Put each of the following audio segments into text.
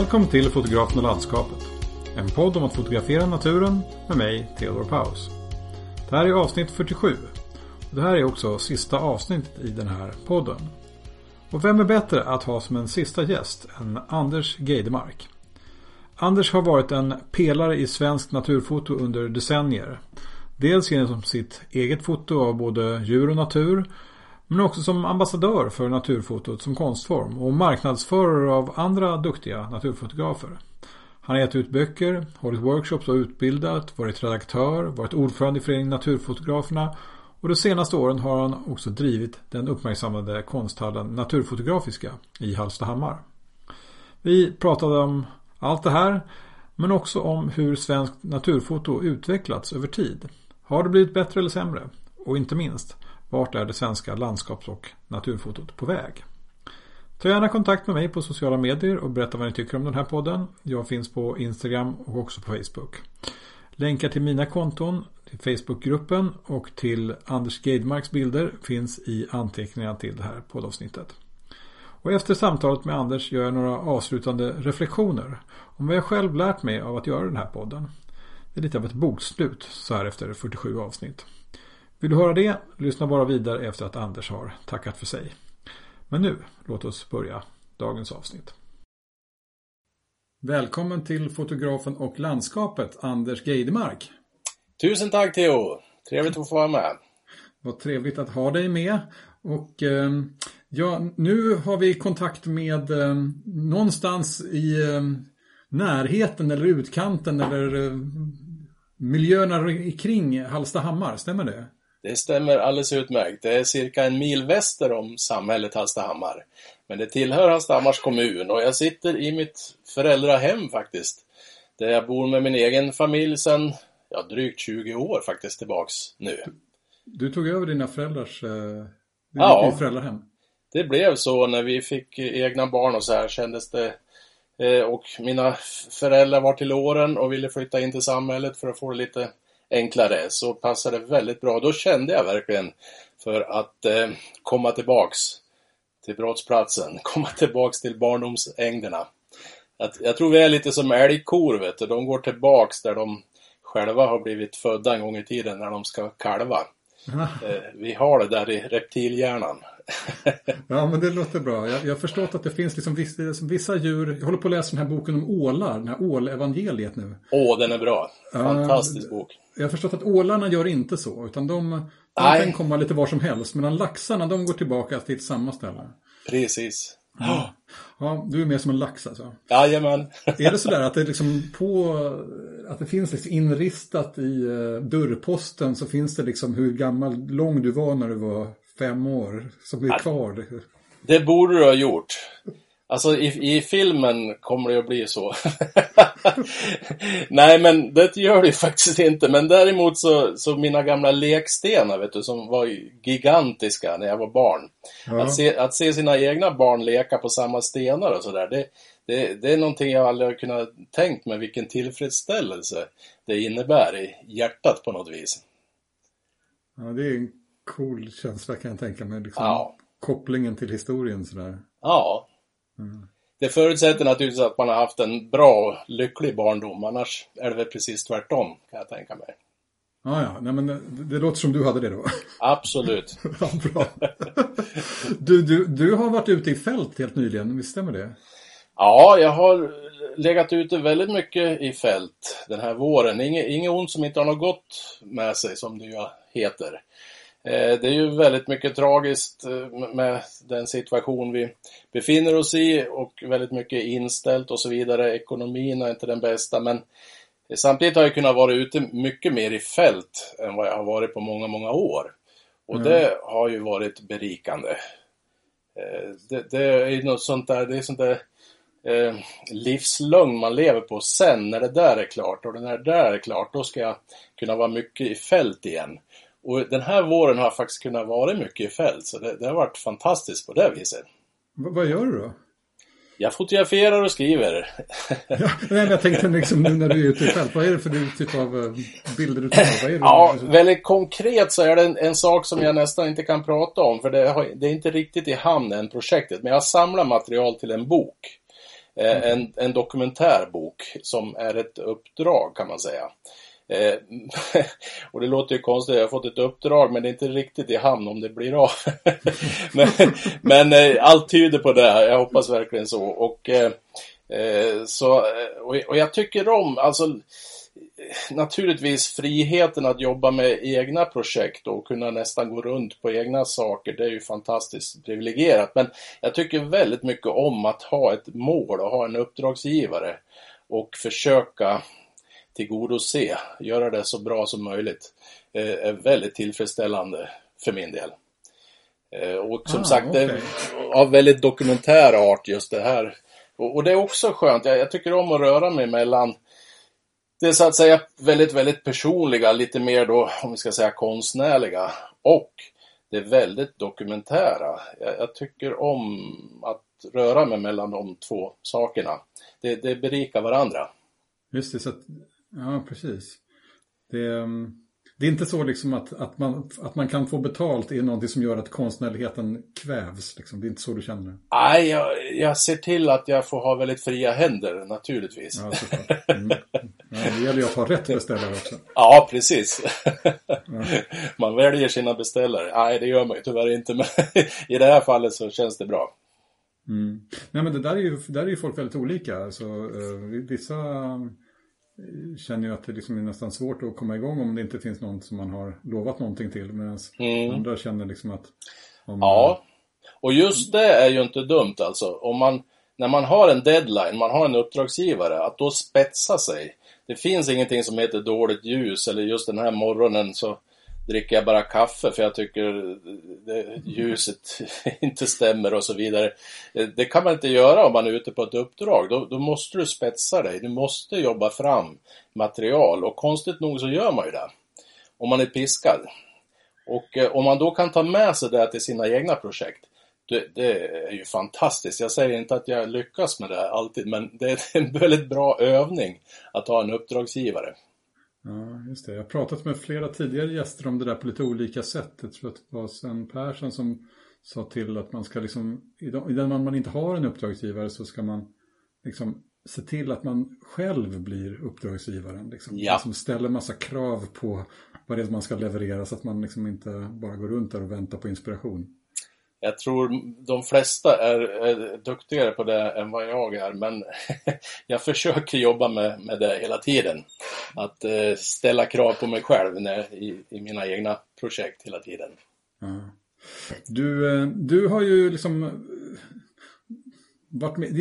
Välkommen till Fotografen och landskapet. En podd om att fotografera naturen med mig, Theodor Paus. Det här är avsnitt 47. Och det här är också sista avsnittet i den här podden. Och vem är bättre att ha som en sista gäst än Anders Geidemark? Anders har varit en pelare i svensk naturfoto under decennier. Dels genom sitt eget foto av både djur och natur men också som ambassadör för naturfotot som konstform och marknadsförare av andra duktiga naturfotografer. Han har gett ut böcker, hållit workshops och utbildat, varit redaktör, varit ordförande i föreningen Naturfotograferna och de senaste åren har han också drivit den uppmärksammade konsthallen Naturfotografiska i Hallstahammar. Vi pratade om allt det här men också om hur svenskt naturfoto utvecklats över tid. Har det blivit bättre eller sämre? Och inte minst, vart är det svenska landskaps och naturfotot på väg? Ta gärna kontakt med mig på sociala medier och berätta vad ni tycker om den här podden. Jag finns på Instagram och också på Facebook. Länkar till mina konton, till Facebookgruppen och till Anders Geidmarks bilder finns i anteckningarna till det här poddavsnittet. Och efter samtalet med Anders gör jag några avslutande reflektioner om vad jag själv lärt mig av att göra den här podden. Det är lite av ett bokslut så här efter 47 avsnitt. Vill du höra det? Lyssna bara vidare efter att Anders har tackat för sig. Men nu, låt oss börja dagens avsnitt. Välkommen till fotografen och landskapet, Anders Geidemark. Tusen tack Theo! Trevligt att få vara med. Vad trevligt att ha dig med. Och eh, ja, nu har vi kontakt med eh, någonstans i eh, närheten eller utkanten eller miljöerna kring Hallstahammar, stämmer det? Det stämmer alldeles utmärkt. Det är cirka en mil väster om samhället Hallstahammar. Men det tillhör Hallstahammars kommun och jag sitter i mitt föräldrahem faktiskt. Där jag bor med min egen familj sedan ja, drygt 20 år faktiskt tillbaks nu. Du tog över dina föräldrars eh, ja, föräldrahem? Det blev så när vi fick egna barn och så här kändes det eh, och mina föräldrar var till åren och ville flytta in till samhället för att få det lite enklare så passade det väldigt bra. Då kände jag verkligen för att eh, komma tillbaks till brottsplatsen, komma tillbaks till barndomsängderna. Att, jag tror vi är lite som älgkor, vet du. De går tillbaks där de själva har blivit födda en gång i tiden när de ska kalva. Eh, vi har det där i reptilhjärnan. ja, men det låter bra. Jag, jag har förstått att det finns liksom vissa, liksom vissa djur. Jag håller på att läsa den här boken om ålar, den här ålevangeliet nu. Åh, den är bra. Fantastisk uh, bok. Jag har förstått att ålarna gör inte så, utan de, de kan komma lite var som helst. Medan laxarna, de går tillbaka till samma ställe. Precis. Ja. ja, du är mer som en lax alltså? Jajamän. är det sådär att det liksom på, att det finns liksom inristat i uh, dörrposten så finns det liksom hur gammal, lång du var när du var fem år som är kvar? Det borde du ha gjort. Alltså i, i filmen kommer det att bli så. Nej men det gör det ju faktiskt inte. Men däremot så, så mina gamla lekstenar vet du, som var gigantiska när jag var barn. Ja. Att, se, att se sina egna barn leka på samma stenar och sådär. Det, det, det är någonting jag aldrig har kunnat tänkt mig vilken tillfredsställelse det innebär i hjärtat på något vis. Ja, det är en cool känsla kan jag tänka mig. Liksom, ja. Kopplingen till historien sådär. Ja, det förutsätter naturligtvis att man har haft en bra, lycklig barndom. Annars är det väl precis tvärtom, kan jag tänka mig. Ah, ja, Nej, men det, det låter som du hade det då. Absolut. ja, bra. Du, du, du har varit ute i fält helt nyligen, visst stämmer det? Ja, jag har legat ute väldigt mycket i fält den här våren. Inget, inget ont som inte har något gott med sig, som det ju heter. Eh, det är ju väldigt mycket tragiskt eh, med den situation vi befinner oss i och väldigt mycket inställt och så vidare. Ekonomin är inte den bästa men samtidigt har jag kunnat vara ute mycket mer i fält än vad jag har varit på många, många år. Och mm. det har ju varit berikande. Eh, det, det är ju något sånt där, det är sånt där eh, livslögn man lever på sen när det där är klart och när det där är klart då ska jag kunna vara mycket i fält igen. Och den här våren har jag faktiskt kunnat vara mycket i fält, så det, det har varit fantastiskt på det viset. V vad gör du då? Jag fotograferar och skriver. ja, nej, jag tänkte liksom nu när du är ute i fält, vad är det för typ av eh, bilder du tar? Vad är det ja, väldigt konkret så är det en, en, sak som jag nästan inte kan prata om, för det, har, det är inte riktigt i hamn än projektet, men jag samlar material till en bok. Eh, en, en dokumentärbok som är ett uppdrag kan man säga. Eh, och det låter ju konstigt, jag har fått ett uppdrag men det är inte riktigt i hamn om det blir av. men men eh, allt tyder på det, jag hoppas verkligen så. Och, eh, eh så eh, och, och, jag tycker om, alltså naturligtvis friheten att jobba med egna projekt och kunna nästan gå runt på egna saker, det är ju fantastiskt privilegierat. Men jag tycker väldigt mycket om att ha ett mål och ha en uppdragsgivare och försöka tillgodose, göra det så bra som möjligt, eh, är väldigt tillfredsställande för min del. Eh, och som ah, sagt, okay. det är av väldigt dokumentär art just det här. Och, och det är också skönt, jag, jag, tycker om att röra mig mellan det är så att säga väldigt, väldigt personliga, lite mer då, om vi ska säga konstnärliga, och det väldigt dokumentära. Jag, jag tycker om att röra mig mellan de två sakerna. Det, det berikar varandra. Just det, så att Ja, precis. Det, ehm, det är inte så liksom att, att, man, att man kan få betalt är någonting som gör att konstnärligheten kvävs. Liksom. Det är inte så du känner det? Nej, jag, jag ser till att jag får ha väldigt fria händer naturligtvis. Ja, såklart. Mm. Ja, det gäller ju att ha rätt beställare också. Ja, precis. Ja. Man väljer sina beställare. Nej, det gör man ju tyvärr inte, men i det här fallet så känns det bra. Mm. Nej, men det där är ju, där är ju folk väldigt olika. Alltså, uh, vissa känner ju att det liksom är nästan svårt att komma igång om det inte finns någon som man har lovat någonting till. Medan mm. andra känner liksom att... ja, och just det är ju inte dumt alltså. Om man, när man har en deadline, man har en uppdragsgivare, att då spetsa sig. Det finns ingenting som heter dåligt ljus eller just den här morgonen så dricker jag bara kaffe för jag tycker det, ljuset inte stämmer och så vidare. Eh, det kan man inte göra om man är ute på ett uppdrag. Då, då, måste du spetsa dig. Du måste jobba fram material och konstigt nog så gör man ju det. Om man är piskad. Och eh, om man då kan ta med sig det till sina egna projekt. Det, det, är ju fantastiskt. Jag säger inte att jag lyckas med det alltid, men det är en väldigt bra övning att ha en uppdragsgivare. Ja, just det. Jag har pratat med flera tidigare gäster om det där på lite olika sätt. Jag tror att det var Sven Persson som sa till att man ska liksom, i den mån man inte har en uppdragsgivare så ska man liksom se till att man själv blir uppdragsgivaren. Liksom. Ja. Som ställer massa krav på vad det är man ska leverera så att man liksom inte bara går runt där och väntar på inspiration. Jag tror de flesta är, är duktigare på det än vad jag är, men jag försöker jobba med, med det hela tiden. Att eh, ställa krav på mig själv när, i, i mina egna projekt hela tiden. Mm. Du, eh, du har ju liksom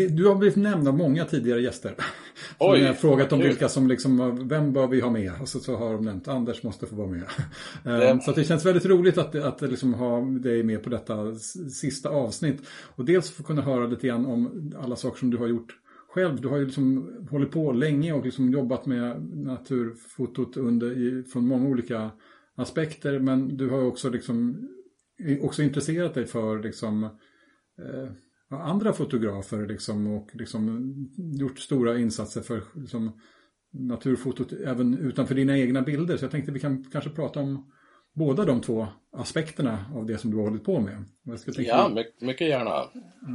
du har blivit nämnd av många tidigare gäster. Oj, jag har frågat om vilka som liksom, vem bör vi ha med? Och så, så har de nämnt, Anders måste få vara med. Det... Så det känns väldigt roligt att, att liksom ha dig med på detta sista avsnitt. Och dels få kunna höra lite grann om alla saker som du har gjort själv. Du har ju liksom hållit på länge och liksom jobbat med naturfotot under, från många olika aspekter. Men du har också liksom också intresserat dig för liksom eh, andra fotografer liksom, och liksom gjort stora insatser för liksom, naturfotot även utanför dina egna bilder. Så jag tänkte vi kan kanske prata om båda de två aspekterna av det som du har hållit på med. ja, mycket gärna.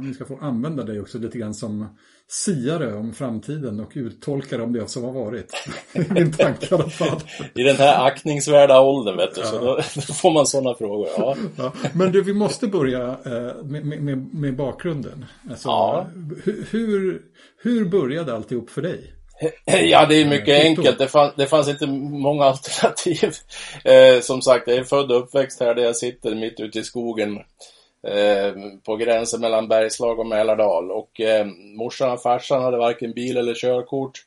Vi ska få använda dig också lite grann som siare om framtiden och uttolkare om det som har varit. Min tanke i alla fall. I den här aktningsvärda åldern, vet du, ja. så då, då, får man sådana frågor. Ja. ja. Men du, vi måste börja eh, med, med, med bakgrunden. Alltså, ja. hur, hur började alltihop för dig? Ja, det är mycket enkelt. Det, fann, det fanns inte många alternativ. Eh, som sagt, jag är född och uppväxt här där jag sitter mitt ute i skogen. Eh, på gränsen mellan Bergslag och Mälardal. Och eh, morsan och farsan hade varken bil eller körkort.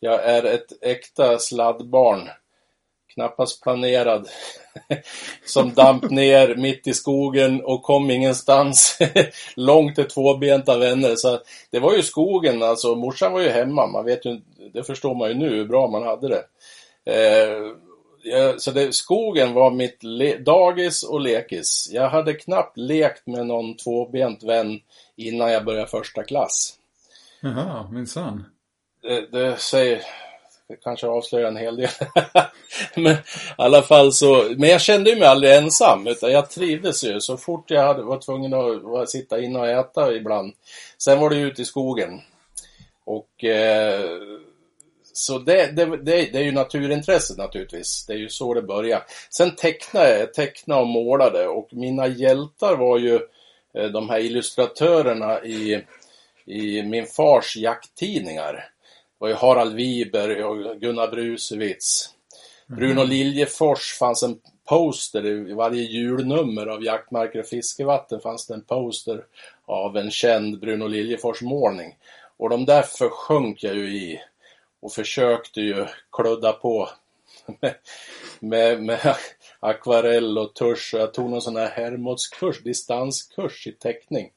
Jag är ett äkta sladdbarn. Knappast planerad. som damp ner mitt i skogen och kom ingenstans. Långt till tvåbenta vänner. Så det var ju skogen, alltså morsan var ju hemma. Man vet ju, det förstår man ju nu hur bra man hade det. Eh, så det, skogen var mitt dagis och lekis. Jag hade knappt lekt med någon tvåbent vän innan jag började första klass. Jaha, minsann. Det, det säger kanske avslöjar en hel del. men i alla fall så, men jag kände mig aldrig ensam utan jag trivdes ju så fort jag hade, var tvungen att sitta inne och äta ibland. Sen var det ut i skogen. Och eh, så det, det, det, det, är ju naturintresset naturligtvis. Det är ju så det börjar. Sen tecknade jag, tecknade och målade och mina hjältar var ju eh, de här illustratörerna i, i min fars jakttidningar. Var ju Harald Wiberg och Gunnar Brusewitz. Bruno Liljefors fanns en poster i varje julnummer av Jaktmarker och fiskevatten fanns det en poster av en känd Bruno Liljefors målning. Och de där försjönk jag ju i och försökte ju kludda på med, med, med akvarell och tusch. Jag tog någon sån här Hermodskurs, distanskurs i teckning.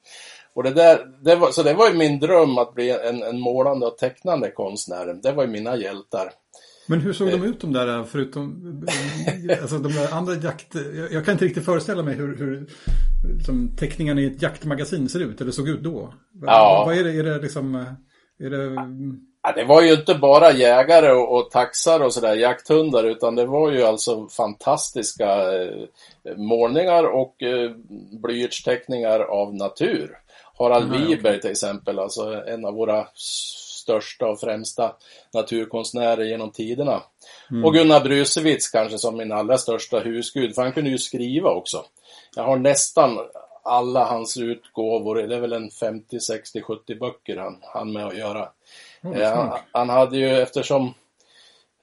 Och det där, det var, så det var ju min dröm att bli en, en målande och tecknande konstnär. Det var ju mina hjältar. Men hur såg de ut de där, förutom alltså de där andra jakt... Jag kan inte riktigt föreställa mig hur, hur som teckningarna i ett jaktmagasin ser ut, eller såg ut då. Ja. Vad är det, är det liksom... Är det... Ja, det var ju inte bara jägare och, och taxar och sådär, jakthundar, utan det var ju alltså fantastiska eh, målningar och eh, blyertsteckningar av natur. Harald mm, Wiberg okay. till exempel, alltså en av våra största och främsta naturkonstnärer genom tiderna. Mm. Och Gunnar Brusewitz kanske som min allra största husgud, för han kunde ju skriva också. Jag har nästan alla hans utgåvor, det är väl en 50, 60, 70 böcker han, han med att göra. Mm, eh, han, han, hade ju eftersom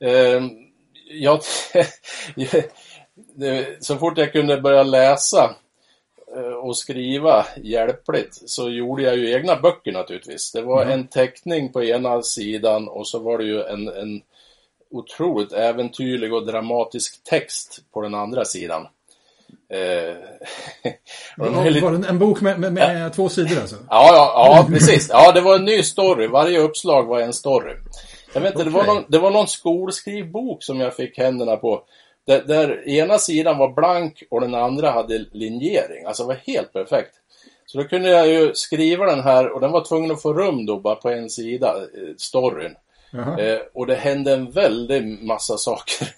eh, jag, så fort jag kunde börja läsa och skriva hjälpligt så gjorde jag ju egna böcker naturligtvis. Det var mm. en teckning på ena sidan och så var det ju en, en otroligt äventyrlig och dramatisk text på den andra sidan. Eh, var, lite... var det en bok med, med, med två sidor alltså? Ja, ja, ja, precis. Ja, det var en ny story. Varje uppslag var en story. Jag vet inte, okay. det, var någon, det var någon skolskrivbok som jag fick händerna på. Där, där, ena sidan var blank och den andra hade linjering. Alltså det var helt perfekt. Så då kunde jag ju skriva den här och den var tvungen att få rum då bara på en sida, eh, storyn. Eh, och det hände en väldig massa saker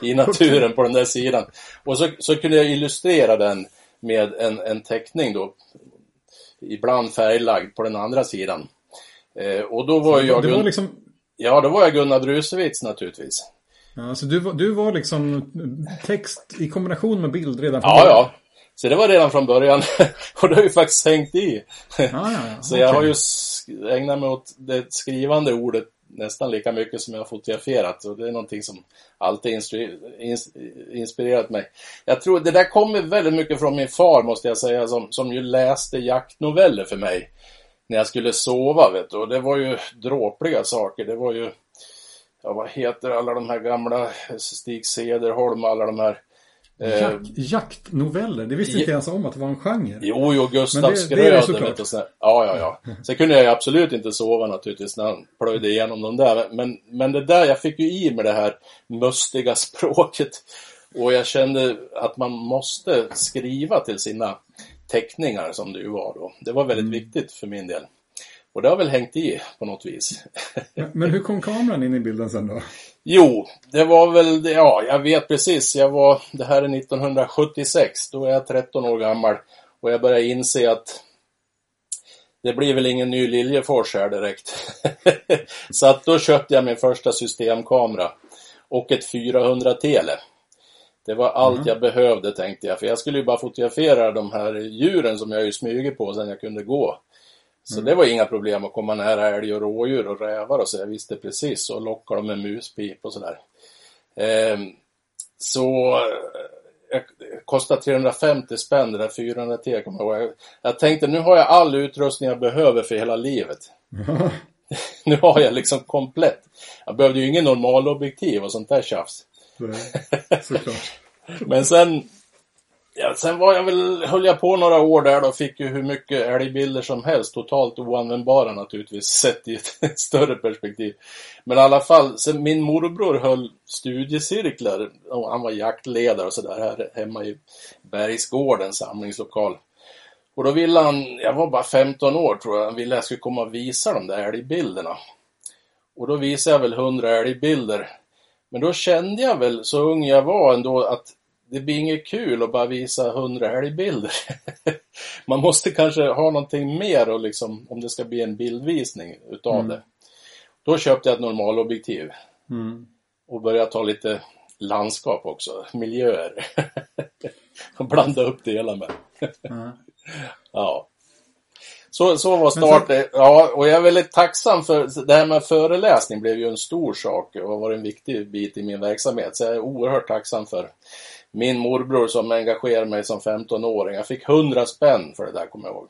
i naturen på den där sidan. Och så, så kunde jag illustrera den med en, en teckning då, ibland färglagd på den andra sidan. Eh, och då var så jag... Det var liksom... Ja, då var jag Gunnar Brusewitz naturligtvis. Ja, så du, var, du var liksom text i kombination med bild redan från början? Ja, ja. Så det var redan från början. och det har ju faktiskt hängt i. Ja, ja, ja. så jag har ju ägnat mig åt det skrivande ordet nästan lika mycket som jag har fotograferat. Och det är någonting som alltid inspirerat mig. Jag tror det där kommer väldigt mycket från min far måste jag säga, som, som ju läste jaktnoveller för mig. När jag skulle sova, vet du. Och det var ju dråpliga saker. Det var ju ja vad heter alla de här gamla Stig Cederholm, alla de här eh, Jak jaktnoveller, det visste inte ens om att det var en genre. Jo, jo, Gustav Skröder. Det och sådär. Ja, ja, ja. Sen kunde jag ju absolut inte sova naturligtvis när han plöjde igenom de där. Men, men det där, jag fick ju i med det här mustiga språket. Och jag kände att man måste skriva till sina teckningar som det ju var då. Det var väldigt mm. viktigt för min del. Och det har väl hängt i på något vis. Men hur kom kameran in i bilden sen då? Jo, det var väl, ja, jag vet precis. Jag var, det här är 1976, då är jag 13 år gammal. Och jag börjar inse att det blir väl ingen ny Liljefors här direkt. Så att då köpte jag min första systemkamera. Och ett 400 tele. Det var allt mm. jag behövde tänkte jag, för jag skulle ju bara fotografera de här djuren som jag ju smyger på sen jag kunde gå. Så mm. det var inga problem att komma nära älg och rådjur och rävar och så. Jag visste precis och lockade dem med muspip och sådär. Eh, så eh, kostade 350 spänn det där 400 T kommer jag ihåg. Jag tänkte nu har jag all utrustning jag behöver för hela livet. Mm. nu har jag liksom komplett. Jag behövde ju ingen normalobjektiv och sånt där tjafs. Nej, såklart. Men sen Ja, sen var jag väl, höll jag på några år där då, fick ju hur mycket älgbilder som helst, totalt oanvändbara naturligtvis, sett i ett, ett större perspektiv. Men i alla fall, sen min morbror höll studiecirklar, och han var jaktledare och sådär här hemma i Bergsgården, samlingslokal. Och då ville han, jag var bara 15 år tror jag, han ville jag skulle komma och visa de där älgbilderna. Och då visade jag väl 100 älgbilder. Men då kände jag väl, så ung jag var ändå, att det blir inget kul att bara visa hundra älgbilder. Man måste kanske ha någonting mer och liksom, om det ska bli en bildvisning utav mm. det. Då köpte jag ett normalobjektiv Mm. och började ta lite landskap också, miljöer. och blanda upp det hela med. Ja. Ja. Så, så var starten. Ja, och jag är väldigt tacksam för det här med föreläsning blev ju en stor sak och har varit en viktig bit i min verksamhet. Så jag är oerhört tacksam för min morbror som engagerade mig som 15-åring. Jag fick 100 spänn för det där, kommer jag ihåg.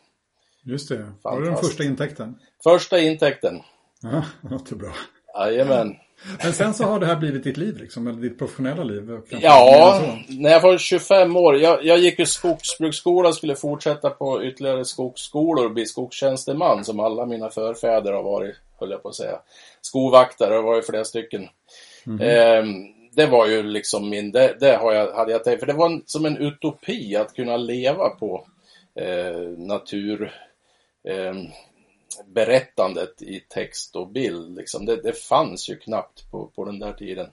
Just det. Var det den första intäkten? Första intäkten. Ja, det låter bra. Jajamän. Men sen så har det här blivit ditt liv liksom, eller ditt professionella liv? Ja, när jag var 25 år. Jag, jag gick i skogsbruksskola och skulle fortsätta på ytterligare skogsskolor och bli skogstjänsteman som alla mina förfäder har varit, höll jag på att säga. Skovaktare har varit flera stycken. Ehm, det var ju liksom min, det, det har jag, hade jag tänkt, för det var en, som en utopi att kunna leva på eh, naturberättandet eh, i text och bild. Liksom. Det, det fanns ju knappt på, på den där tiden.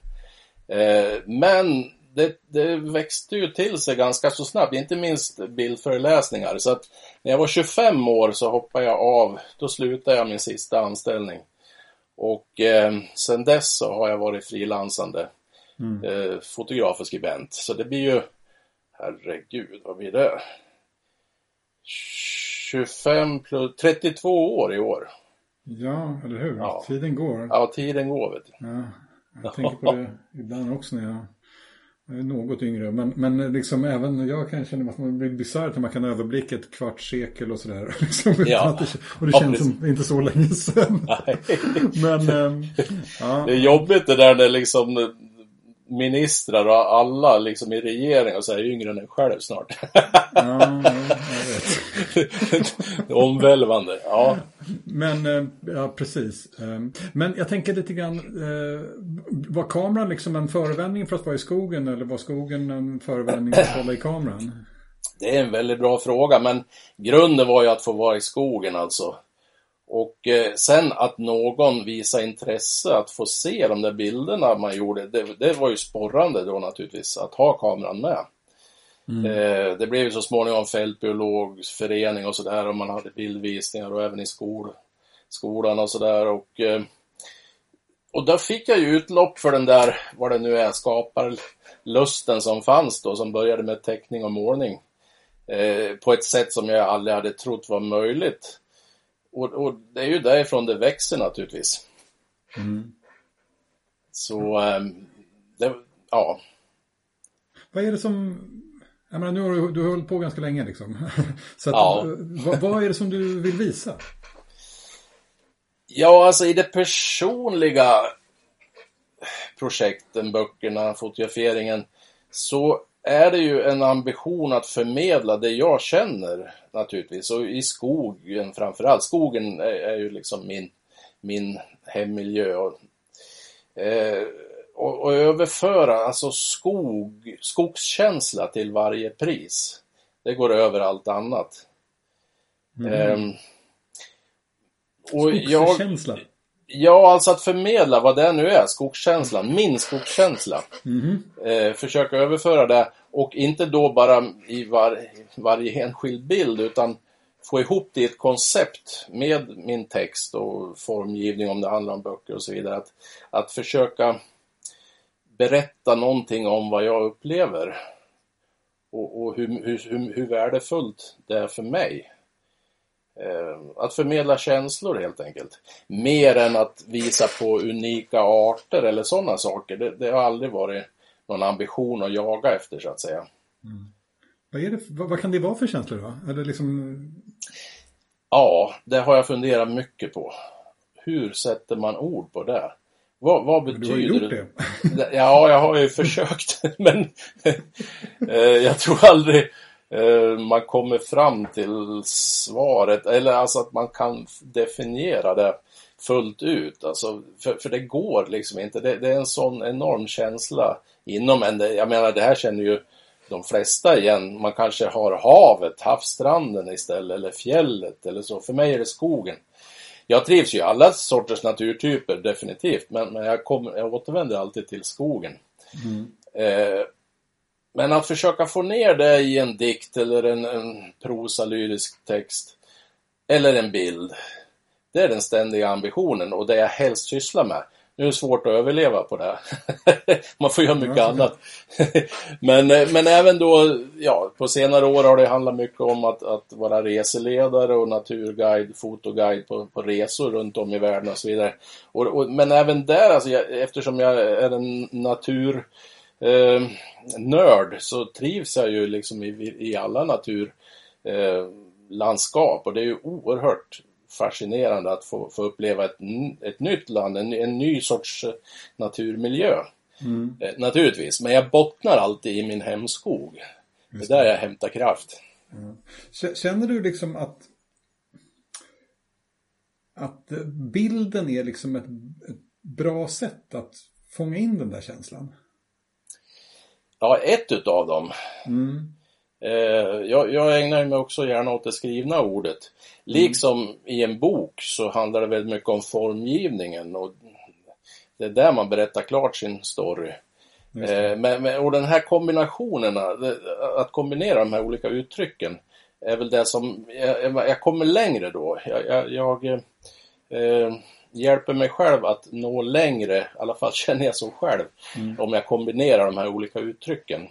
Eh, men det, det växte ju till sig ganska så snabbt, inte minst bildföreläsningar. Så att när jag var 25 år så hoppade jag av, då slutade jag min sista anställning. Och eh, sen dess så har jag varit frilansande eh, fotograf och skribent. Så det blir ju, herregud, vad blir det? 25 plus 32 år i år. Ja, eller hur? Ja. Tiden går. Ja, tiden går vet du. Ja, jag tänker på det ibland också när jag jag är något yngre. Men, men liksom även jag kan känna att man blir bisarrt när man kan överblicka ett kvarts sekel och sådär. Liksom, Ja. och det Ja, känns precis. som inte så länge sedan. Men ehm, ja, Det är jobbigt det där när liksom ministrar och alla liksom i regeringen och så är yngre än en själv snart. ja. Omvälvande. Ja. Men, eh, ja precis. Eh, Men jag tänker lite grann, eh, var kameran liksom en förevändning för att vara i skogen eller var skogen en förevändning för att hålla i kameran? Det är en väldigt bra fråga, men grunden var ju att få vara i skogen alltså. Och eh, sen att någon visar intresse att få se de där bilderna man gjorde, det, det var ju sporrande då naturligtvis, att ha kameran med. Eh, det blev ju så småningom fältbiologsförening och sådär och man hade bildvisningar och även i skol, skolan och sådär. Och, eh, och där fick jag ju utlopp för den där, vad det nu är, skaparlusten som fanns då, som började med teckning och målning. Eh, på ett sätt som jag aldrig hade trott var möjligt. Och, och det är ju därifrån det växer naturligtvis. Så, ehm, det, ja. Vad är det som, jag menar nu har du, du har hållit på ganska länge liksom. Så att, Ja. vad, vad är det som du vill visa? Ja, alltså i det personliga projekten, böckerna, fotograferingen, så är det ju en ambition att förmedla det jag känner naturligtvis. Och i skogen framförallt. Skogen är, är ju liksom min, min hemmiljö. Och, eh, och, och överföra alltså skog, skogskänsla till varje pris. Det går över allt annat. Ehm, och jag. Ja, alltså att förmedla vad det nu är, skogskänslan, min skogskänsla. Mhm. Eh, försöka överföra det och inte då bara i var, varje enskild bild utan få ihop det i ett koncept med min text och formgivning om det handlar om böcker och så vidare. Att, att försöka berätta någonting om vad jag upplever och, och hur, hur, hur, hur värdefullt det är för mig. Eh, Att förmedla känslor helt enkelt. Mer än att visa på unika arter eller sådana saker. Det, det har aldrig varit någon ambition att jaga efter så att säga. Vad, är det, vad, vad kan det vara för känslor då? Eller liksom, Ja, det har jag funderat mycket på. Hur sätter man ord på det? Vad, vad du betyder har ju gjort det. Ja, jag har ju försökt, men eh, jag tror aldrig man kommer fram till svaret, eller alltså att man kan definiera det fullt ut. Alltså, för, för det går liksom inte. Det, det är en sån enorm känsla inom en. Jag menar, det här känner ju de flesta igen. Man kanske har havet, havsstranden istället, eller fjället eller så. För mig är det skogen. Jag trivs ju i alla sorters naturtyper, definitivt. Men, men jag, kommer, jag återvänder alltid till skogen. Eh, men att försöka få ner det i en dikt eller en, en prosalyrisk text. Eller en bild. Det är den ständiga ambitionen och det jag helst sysslar med. Nu är det svårt att överleva på det. Man får göra mycket annat. men, eh, men även då, ja, på senare år har det handlat mycket om att, att vara reseledare och naturguide, fotoguide på, på resor runt om i världen och så vidare. Och, och, men även där, alltså, jag, eftersom jag är en natur eh, nörd så trivs jag ju liksom i, i alla naturlandskap eh, och det är ju oerhört fascinerande att få, få uppleva ett, ett nytt land, en, en ny sorts eh, naturmiljö. Mm. Eh, naturligtvis, men jag bottnar alltid i min hemskog. Det är där jag hämtar kraft. K- Känner du liksom att att bilden är liksom ett, ett bra sätt att fånga in den där känslan? Ja, ett utav dem. Mm. Eh, jag, jag ägnar mig också gärna åt det skrivna ordet. Liksom i en bok så handlar det väldigt mycket om formgivningen och det är där man berättar klart sin story. Eh, men, men, och den här kombinationerna, det, att kombinera de här olika uttrycken är väl det som, jag, jag kommer längre då. Jag, jag, jag eh, hjälper mig själv att nå längre, i alla fall känner jag så själv, om jag kombinerar de här olika uttrycken.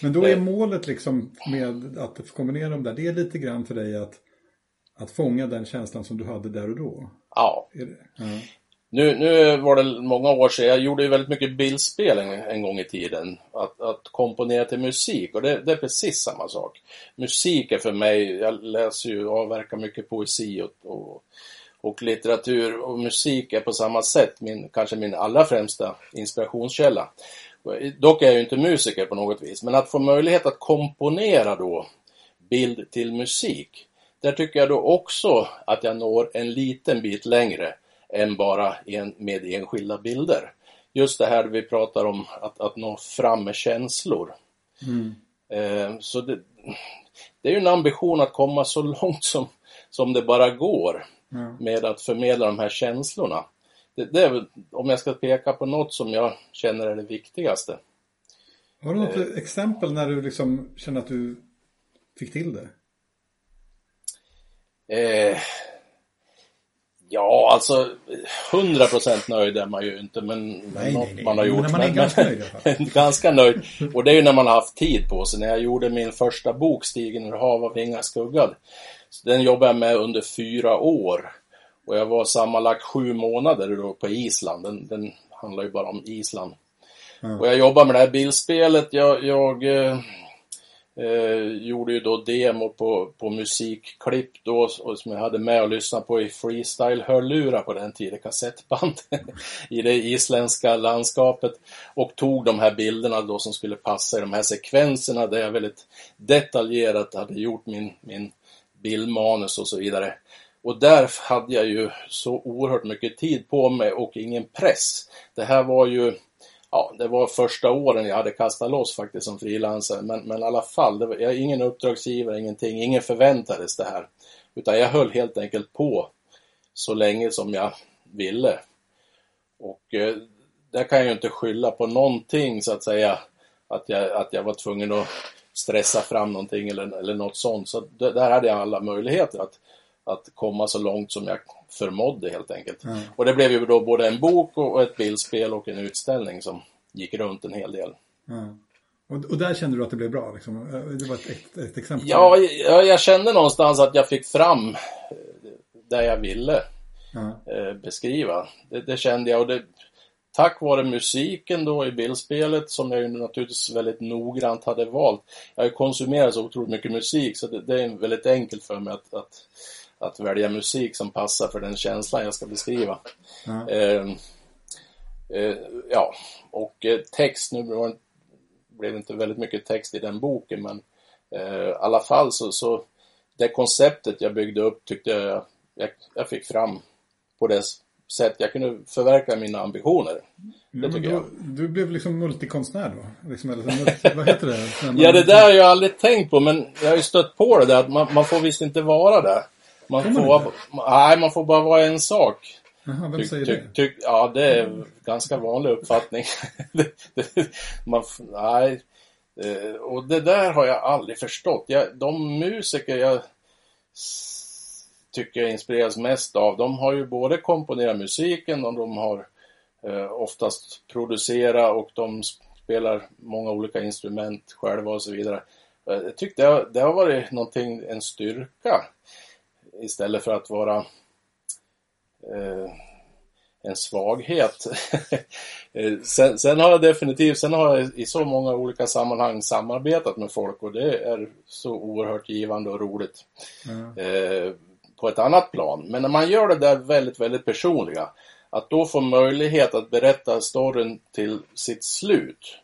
Men då är eh. målet liksom med att kombinera dem där, det är lite grann för dig att, att fånga den känslan som du hade där och då? Ja, det? Ja. Nu, nu var det många år sedan, jag gjorde ju väldigt mycket bildspel en, en gång i tiden. Att, att komponera till musik och det, det är precis samma sak. Musik är för mig, jag läser ju avverkar mycket poesi och, och, och litteratur och musik är på samma sätt min, kanske min allra främsta inspirationskälla. Dock är jag ju inte musiker på något vis, men att få möjlighet att komponera då bild till musik. Där tycker jag då också att jag når en liten bit längre än bara en, med enskilda bilder. Just det här vi pratar om att, att nå fram med känslor. Mm. Eh, så det, det är ju en ambition att komma så långt som, som det bara går Med att förmedla de här känslorna. Det, det är väl, om jag ska peka på något som jag känner är det viktigaste. Har du något exempel när du liksom känner att du fick till det? Eh, ja, alltså 100% nöjd är man ju inte, men Nej, något nej, nej. man har Men gjort. när man är ganska nöjd ganska nöjd. Och det är ju när man har haft tid på sig. När jag gjorde min första bok, Stigen ur hav av vingar skuggad. Så den jobbade jag med under fyra år. Och jag var sammanlagt sju månader då på Island. Den, den handlar ju bara om Island. Mm. Och jag jobbade med det här bildspelet. Jag, jag eh, eh, gjorde ju då demo på, på musikklipp då och som jag hade med och lyssnade på i freestyle-hörlurar på den tiden, kassettband i det isländska landskapet och tog de här bilderna då som skulle passa i de här sekvenserna där jag väldigt detaljerat hade gjort min, min bildmanus och så vidare. Och där hade jag ju så oerhört mycket tid på mig och ingen press. Det här var ju Ja, det var första åren jag hade kastat loss faktiskt som frilansare. Men, men i alla fall, det var, jag ingen uppdragsgivare, ingenting. Ingen förväntades det här. Utan jag höll helt enkelt på så länge som jag ville. Och eh, där kan jag ju inte skylla på någonting så att säga. Att jag, att jag var tvungen att stressa fram någonting eller, eller något sånt. Så det, där hade jag alla möjligheter att, att komma så långt som jag förmådde helt enkelt. Mm. Och det blev ju då både en bok och ett bildspel och en utställning som gick runt en hel del. Ja. Och, och där kände du att det blev bra? Liksom. Det var ett, ett, exempel. Ja, jag, jag kände någonstans att jag fick fram eh, det jag ville Ja. eh, beskriva. Det, det kände jag och det, tack vare musiken då i bildspelet som jag ju naturligtvis väldigt noggrant hade valt. Jag konsumerat så otroligt mycket musik så det, det är väldigt enkelt för mig att, att, att välja musik som passar för den känslan jag ska beskriva. Ja. Eh, eh, ja, och eh, text, nu var blev det inte väldigt mycket text i den boken men eh, i alla fall så, så det konceptet jag byggde upp tyckte jag, jag jag fick fram på det sätt jag kunde förverkliga mina ambitioner. Det tycker då, jag. Du blev liksom multikonstnär då? Liksom, eller, multi, vad heter det? Man- Ja, det där har jag aldrig tänkt på, men jag har ju stött på det där att man, man får visst inte vara det. Man Får får, man vara, inte? nej, man får bara vara en sak. Jaha, vem säger tyck- det? tyck- ja, det är en ganska vanlig uppfattning. Det- det- man, nej. Eh, Och det där har jag aldrig förstått. Jag, de musiker jag tycker jag inspireras mest av. De har ju både komponerat musiken och de har eh, oftast producerat och de spelar många olika instrument själva och så vidare. Eh, jag tyckte det har, det har varit någonting, en styrka istället för att vara eh, en svaghet. Eh, sen, sen, har jag definitivt, sen har jag i så många olika sammanhang samarbetat med folk och det är så oerhört givande och roligt. Mm. Eh, på ett annat plan. Men när man gör det där väldigt, väldigt personliga, att då få möjlighet att berätta storyn till sitt slut.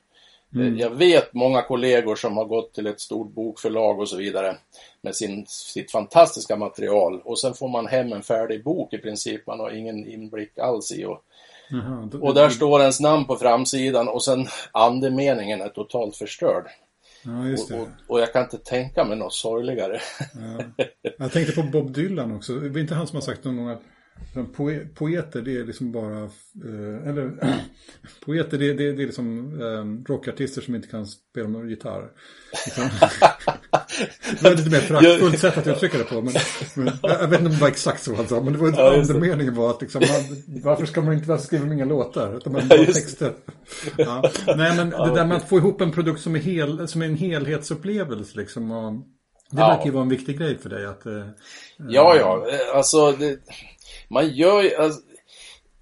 Mm. Jag vet många kollegor som har gått till ett stort bokförlag och så vidare med sin, sitt fantastiska material och sen får man hem en färdig bok i princip. Man har ingen inblick alls i. Och, då, och där står ens namn på framsidan och sen andemeningen är totalt förstörd. Ja, och, och, och, jag kan inte tänka mig något sorgligare. Ja. Jag tänkte på Bob Dylan också. Det är inte han som har sagt någon gång att poeter det är liksom bara, eh, eller poeter det, det, det är liksom eh, rockartister som inte kan spela någon gitarr. Liksom. det var lite mer praktfullt sätt att uttrycka det på. Men, men, jag vet inte om det var exakt så sa, men det var ja, andemeningen var att liksom, man, varför ska man inte, varför skriver man inga låtar? Utan man bara texter. Ja. Nej men det där med att få ihop en produkt som är, hel, som är en helhetsupplevelse liksom. Och, det verkar ju vara en viktig grej för dig att... Eh, ja, ja, alltså det, man gör ju, alltså,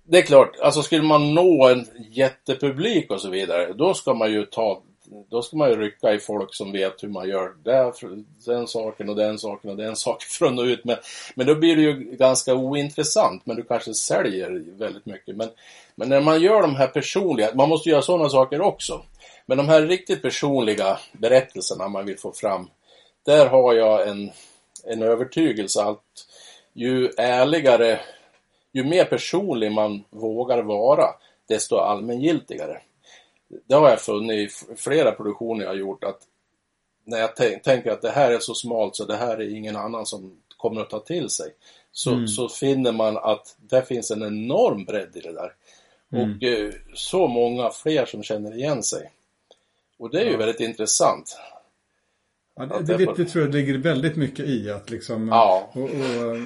det är klart, alltså skulle man nå en jättepublik och så vidare, då ska man ju ta, då ska man ju rycka i folk som vet hur man gör den saken och den saken och den saken från och ut. Men, men då blir det ju ganska ointressant, men du kanske säljer väldigt mycket. Men, men när man gör de här personliga, man måste göra sådana saker också. Men de här riktigt personliga berättelserna man vill få fram, där har jag en, en övertygelse att ju ärligare ju mer personlig man vågar vara, desto allmängiltigare. Det har jag funnit i flera produktioner jag har gjort att när jag tänker att det här är så smalt så det här är ingen annan som kommer att ta till sig. Så, mm. så finner man att det finns en enorm bredd i det där. Mm. Och eh, så många fler som känner igen sig. Och det är ju ja. väldigt intressant. Ja, det, det, det, tror jag ligger väldigt mycket i att liksom ja. och, och, och,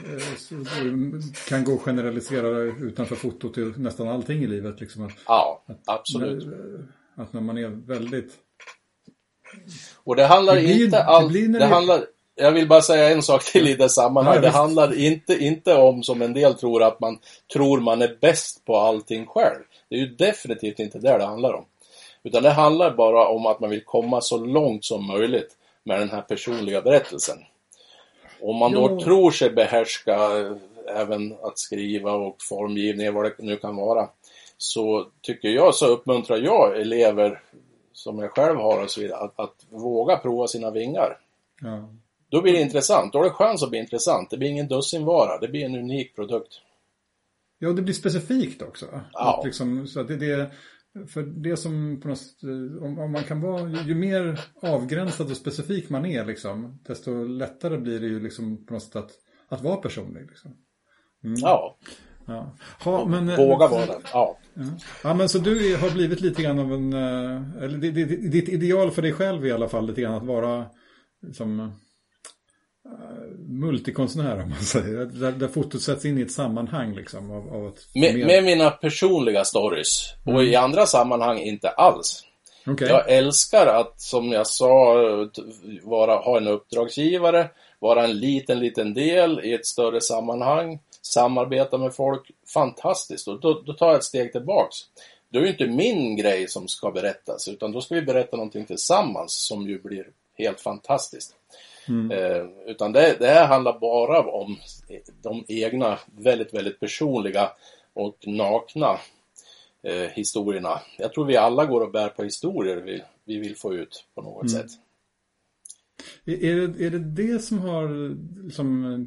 kan gå och generalisera utanför fotot till nästan allting i livet. Liksom att, ja, absolut. Att, att när man är väldigt... Och det handlar det blir, inte alls... Det, det handlar... Jag vill bara säga en sak till i det sammanhanget. Ja, det handlar inte, inte om, som en del tror, att man tror man är bäst på allting själv. Det är ju definitivt inte det det handlar om. Utan det handlar bara om att man vill komma så långt som möjligt med den här personliga berättelsen. Om man då jo. tror sig behärska även att skriva och formgivning, vad det nu kan vara, så tycker jag, så uppmuntrar jag elever som jag själv har och så vidare, att, att våga prova sina vingar. Ja. Då blir det intressant, då har det chans att bli intressant. Det blir ingen dussinvara, det blir en unik produkt. Ja, och det blir specifikt också. Ja. Att liksom, så att det, det, för det som på något om, om, man kan vara, ju, ju, mer avgränsad och specifik man är liksom, desto lättare blir det ju liksom på något sätt att, att vara personlig. Liksom. Mm. Ja. ja. Ha, men, eh, Våga vara det, ja. ja. ja. men så du har blivit lite grann av en, eh, eller ditt ideal för dig själv i alla fall lite grann att vara liksom multikonstnär om man säger. Där, där fotot sätts in i ett sammanhang liksom. Av, av med, med, mina personliga stories. Mm. Och i andra sammanhang inte alls. Okay. Jag älskar att, som jag sa, vara, ha en uppdragsgivare, vara en liten, liten del i ett större sammanhang, samarbeta med folk. Fantastiskt! Och då, då tar jag ett steg tillbaks. Då är det inte min grej som ska berättas, utan då ska vi berätta någonting tillsammans som ju blir helt fantastiskt. Mm. Eh, utan det, det här handlar bara om de egna, väldigt, väldigt personliga och nakna eh, historierna. Jag tror vi alla går och bär på historier vi, vi vill få ut på något mm. sätt. Är det, är det det som har liksom,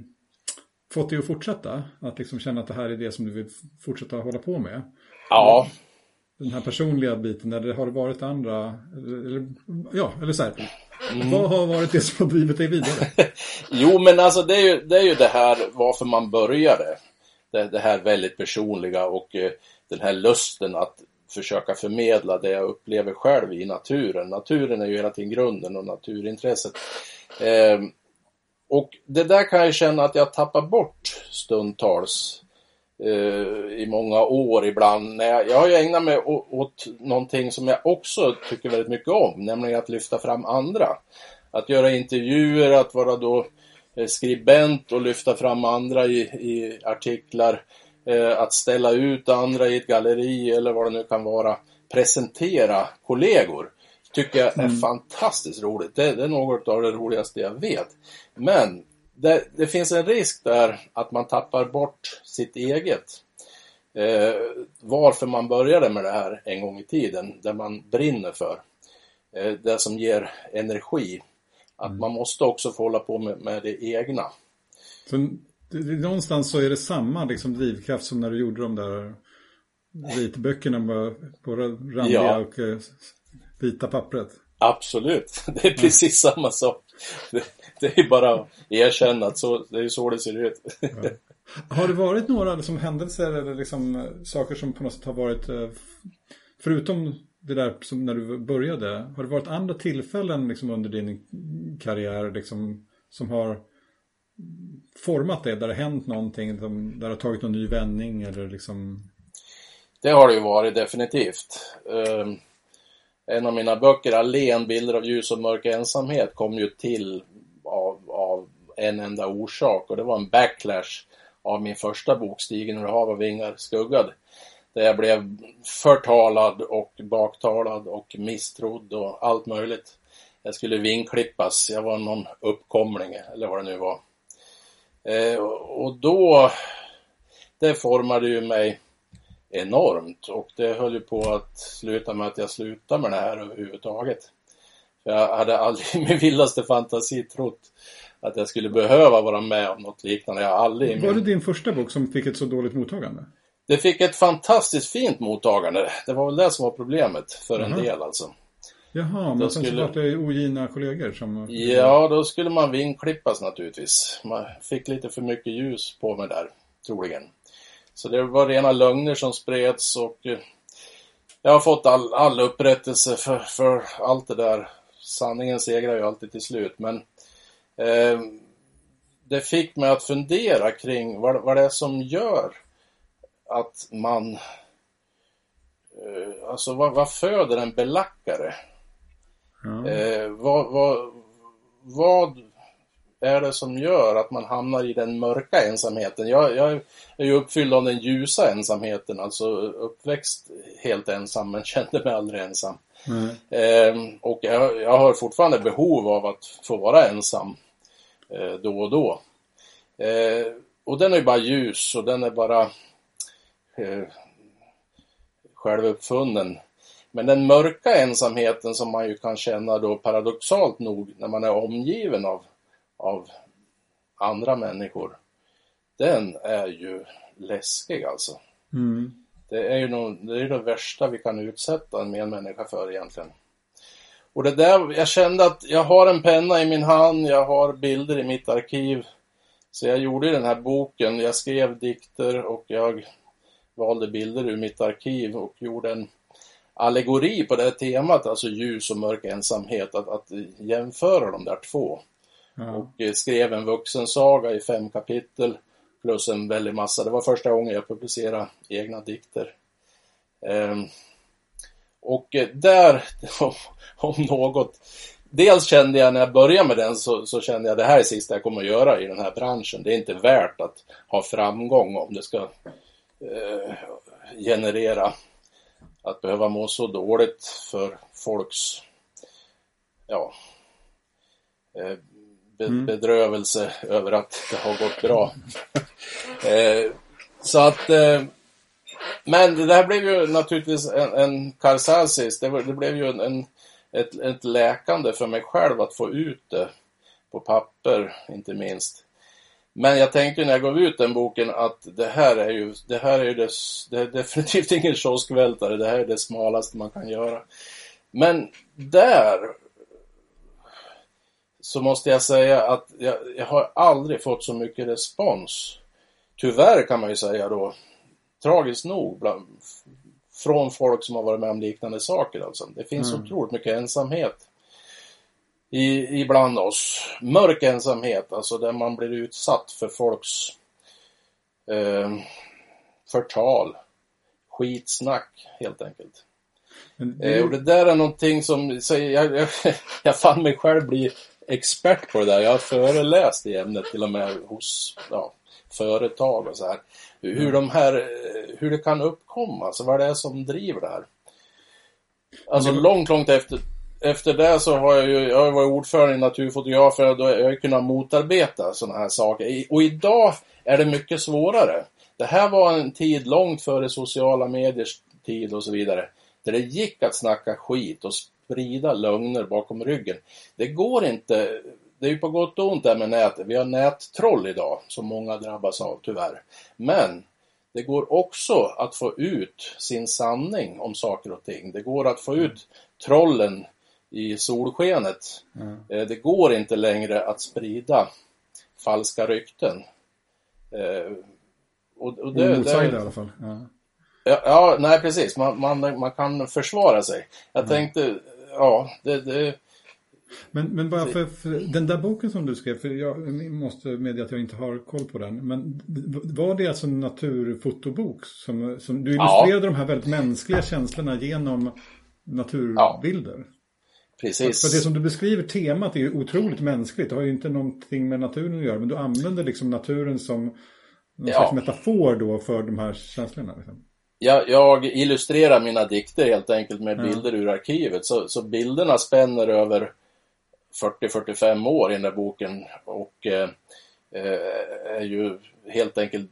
fått dig att fortsätta? Att liksom känna att det här är det som du vill fortsätta hålla på med? Ja, den här personliga biten, eller har det varit andra, eller, ja, eller så här, mm. vad har varit det som har drivit dig vidare? jo, men alltså det är, ju, det är ju det här varför man började. Det, det här väldigt personliga och eh, den här lusten att försöka förmedla det jag upplever själv i naturen. Naturen är ju hela tiden grunden och naturintresset. Eh, Och det där kan jag känna att jag tappar bort stundtals i många år ibland. Jag, jag har ju ägnat mig åt, åt någonting som jag också tycker väldigt mycket om, nämligen att lyfta fram andra. Att göra intervjuer, att vara då eh, skribent och lyfta fram andra i, i artiklar. Eh, att ställa ut andra i ett galleri eller vad det nu kan vara. Presentera kollegor tycker jag är mm. fantastiskt roligt. Det, det, är något av det roligaste jag vet. Men det, det, finns en risk där att man tappar bort sitt eget. Eh, varför man började med det här en gång i tiden, det man brinner för. Eh, det som ger energi. Att mm. man måste också få hålla på med, med det egna. Så, någonstans så är det samma liksom, drivkraft som när du gjorde de där ritböckerna med bara randiga ja. och eh, vita pappret. Absolut, det är precis mm. samma sak. Det, är bara att erkänna att så, det är så det ser ut. Ja. Har det varit några liksom, händelser eller liksom, eh, saker som på något sätt har varit, eh, förutom det där som när du började, har det varit andra tillfällen liksom, under din karriär liksom, som har format det, där det hänt någonting, där det har tagit någon ny vändning eller liksom? Det har det ju varit definitivt. Um en av mina böcker, Allén, bilder av ljus och mörk ensamhet, kom ju till av, av en enda orsak och det var en backlash av min första bok, Stigen ur hav och vingar skuggad. Där jag blev förtalad och baktalad och misstrodd och allt möjligt. Jag skulle vinklippas, jag var någon uppkomling eller vad det nu var. Eh, och då, det formade ju mig enormt och det höll ju på att sluta med att jag slutade med det här överhuvudtaget. Jag hade aldrig i min vildaste fantasi trott att jag skulle behöva vara med om något liknande. Jag aldrig Var det din första bok som fick ett så dåligt mottagande? Det fick ett fantastiskt fint mottagande. Det var väl det som var problemet för Jaha. en del alltså. Jaha, men sen skulle... så var det ogina kollegor som... Ja, då skulle man vinklippas naturligtvis. Man fick lite för mycket ljus på mig där, troligen. Så det var rena lögner som spreds och eh, jag har fått all, all upprättelse för, för allt det där. Sanningen segrar ju alltid till slut, men eh, det fick mig att fundera kring vad, vad det är som gör att man... Eh, alltså vad, vad föder en belackare? Mm. Eh, vad, vad, vad är det som gör att man hamnar i den mörka ensamheten? Jag, jag är ju uppfylld av den ljusa ensamheten, alltså uppväxt helt ensam men kände mig aldrig ensam. Mm. Eh, och jag, jag, har fortfarande behov av att få vara ensam eh, då och då. Eh, och den är ju bara ljus och den är bara eh, självuppfunnen. Men den mörka ensamheten som man ju kan känna då paradoxalt nog när man är omgiven av av andra människor, den är ju läskig alltså. Mm. Det är ju nog, det, är det värsta vi kan utsätta en medmänniska för egentligen. Och det där, jag kände att jag har en penna i min hand, jag har bilder i mitt arkiv. Så jag gjorde den här boken, jag skrev dikter och jag valde bilder ur mitt arkiv och gjorde en allegori på det temat, alltså ljus och mörk ensamhet, att, att jämföra de där två. Ja. Och eh, skrev en vuxensaga i fem kapitel plus en väldig massa. Det var första gången jag publicerade egna dikter. Ehm, och eh, där, om något, dels kände jag när jag började med den så, så kände jag det här är sista jag kommer att göra i den här branschen. Det är inte värt att ha framgång om det ska eh, generera att behöva må så dåligt för folks ja, eh, mm. bedrövelse över att det har gått bra. eh, så att eh, men det här blev ju naturligtvis en, en karsasis. Det, det, blev ju en, en, ett, ett läkande för mig själv att få ut det på papper, inte minst. Men jag tänkte när jag gav ut den boken att det här är ju, det här är ju det, det är definitivt ingen kioskvältare, det här är det smalaste man kan göra. Men där så måste jag säga att jag, jag, har aldrig fått så mycket respons. Tyvärr kan man ju säga då, tragiskt nog, bland, från folk som har varit med om liknande saker alltså. Det finns mm. otroligt mycket ensamhet i, ibland oss. Mörk ensamhet, alltså där man blir utsatt för folks eh, förtal, skitsnack helt enkelt. Det... Eh, och det där är någonting som, jag, jag, jag fann mig själv bli expert på det där. Jag har föreläst i ämnet till och med hos ja, företag och så här. Hur, mm. de här, hur det kan uppkomma, alltså vad det är som driver det här. Alltså mm. långt, långt efter, efter det så har jag ju, jag har varit ordförande i Naturfotografer och då har jag kunnat motarbeta sådana här saker. Och idag är det mycket svårare. Det här var en tid långt före sociala mediers tid och så vidare. Där det gick att snacka skit och sprida lögner bakom ryggen. Det går inte, det är ju på gott och ont det med nätet. Vi har nättroll idag som många drabbas av tyvärr. Men det går också att få ut sin sanning om saker och ting. Det går att få ut trollen i solskenet. Mm. Det går inte längre att sprida falska rykten. Eh, och, och det, det, i alla fall. Ja. Ja, ja, nej precis. Man, man, man kan försvara sig. Jag mm. tänkte, ja, det, det... Men, men bara för, för, den där boken som du skrev, för jag måste medge att jag inte har koll på den. Men var det alltså en naturfotobok? Som, som du illustrerade ja. de här väldigt mänskliga känslorna genom naturbilder? Ja. Precis. För, för det som du beskriver, temat är ju otroligt mänskligt. Det har ju inte någonting med naturen att göra. Men du använder liksom naturen som någon ja. slags metafor då för de här känslorna. Liksom jag, jag, illustrerar mina dikter helt enkelt med mm. bilder ur arkivet. Så, så bilderna spänner över 40-45 år i den där boken och eh, eh, är ju helt enkelt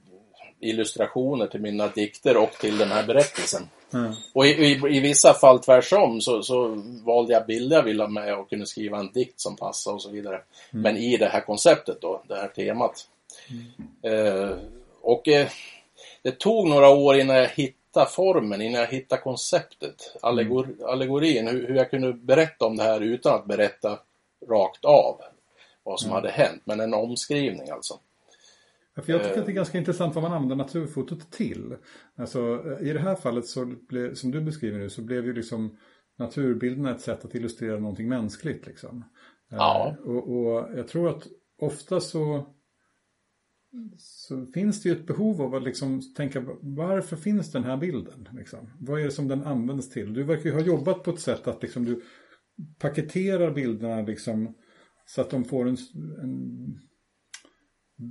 illustrationer till mina dikter och till den här berättelsen. Mm. Och i, i, i, vissa fall tvärsom så, så valde jag bilder jag ville ha med och kunde skriva en dikt som passade och så vidare. Mm. Men i det här konceptet då, det här temat. Mm. Eh, och eh, det tog några år innan jag hittade hitta formen, innan jag hittade konceptet, allegor, mm. allegorin, hur, hur, jag kunde berätta om det här utan att berätta rakt av vad som mm. hade hänt, men en omskrivning alltså. Ja, för jag tycker att det är ganska intressant vad man använder naturfotot till. Alltså, I det här fallet, så ble, som du beskriver nu, så blev ju liksom naturbilderna ett sätt att illustrera någonting mänskligt. Liksom. Ja. Eh, och, och jag tror att ofta så så finns det ju ett behov av att liksom tänka varför finns den här bilden? Liksom? Vad är det som den används till? Du verkar ju ha jobbat på ett sätt att liksom du paketerar bilderna liksom, så att de får en, en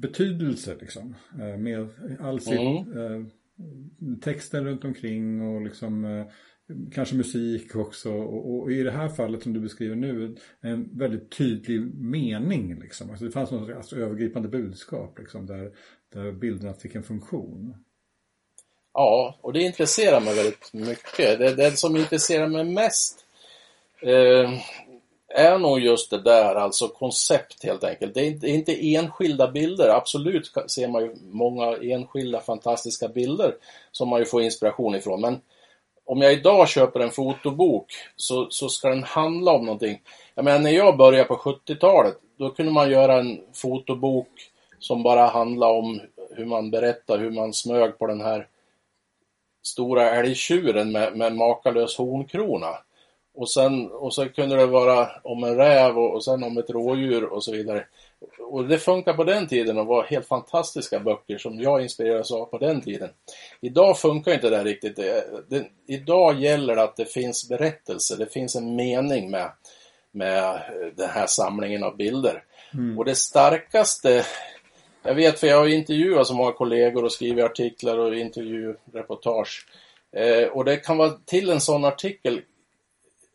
betydelse liksom, eh, med all sin mm. eh, texten runt omkring och liksom eh, kanske musik också och, och, i det här fallet som du beskriver nu en väldigt tydlig mening liksom. Alltså det fanns något alltså, övergripande budskap liksom där, där bilderna fick en funktion. Ja, och det intresserar mig väldigt mycket. Det, det som intresserar mig mest eh, är nog just det där, alltså koncept helt enkelt. Det är, inte, det är inte enskilda bilder, absolut ser man ju många enskilda fantastiska bilder som man ju får inspiration ifrån, men om jag idag köper en fotobok så, så ska den handla om någonting. Jag menar när jag började på 70-talet, då kunde man göra en fotobok som bara handlade om hur man berättar hur man smög på den här stora älgtjuren med, med makalös hornkrona. Och sen och så kunde det vara om en räv och, och sen om ett rådjur och så vidare och det funkar på den tiden och var helt fantastiska böcker som jag inspirerades av på den tiden. Idag funkar inte det riktigt. Det, det, idag gäller det att det finns berättelser, det finns en mening med, med den här samlingen av bilder. Mm. Och det starkaste, jag vet för jag har intervjuat så många kollegor och skrivit artiklar och intervjureportage. Eh, och det kan vara till en sån artikel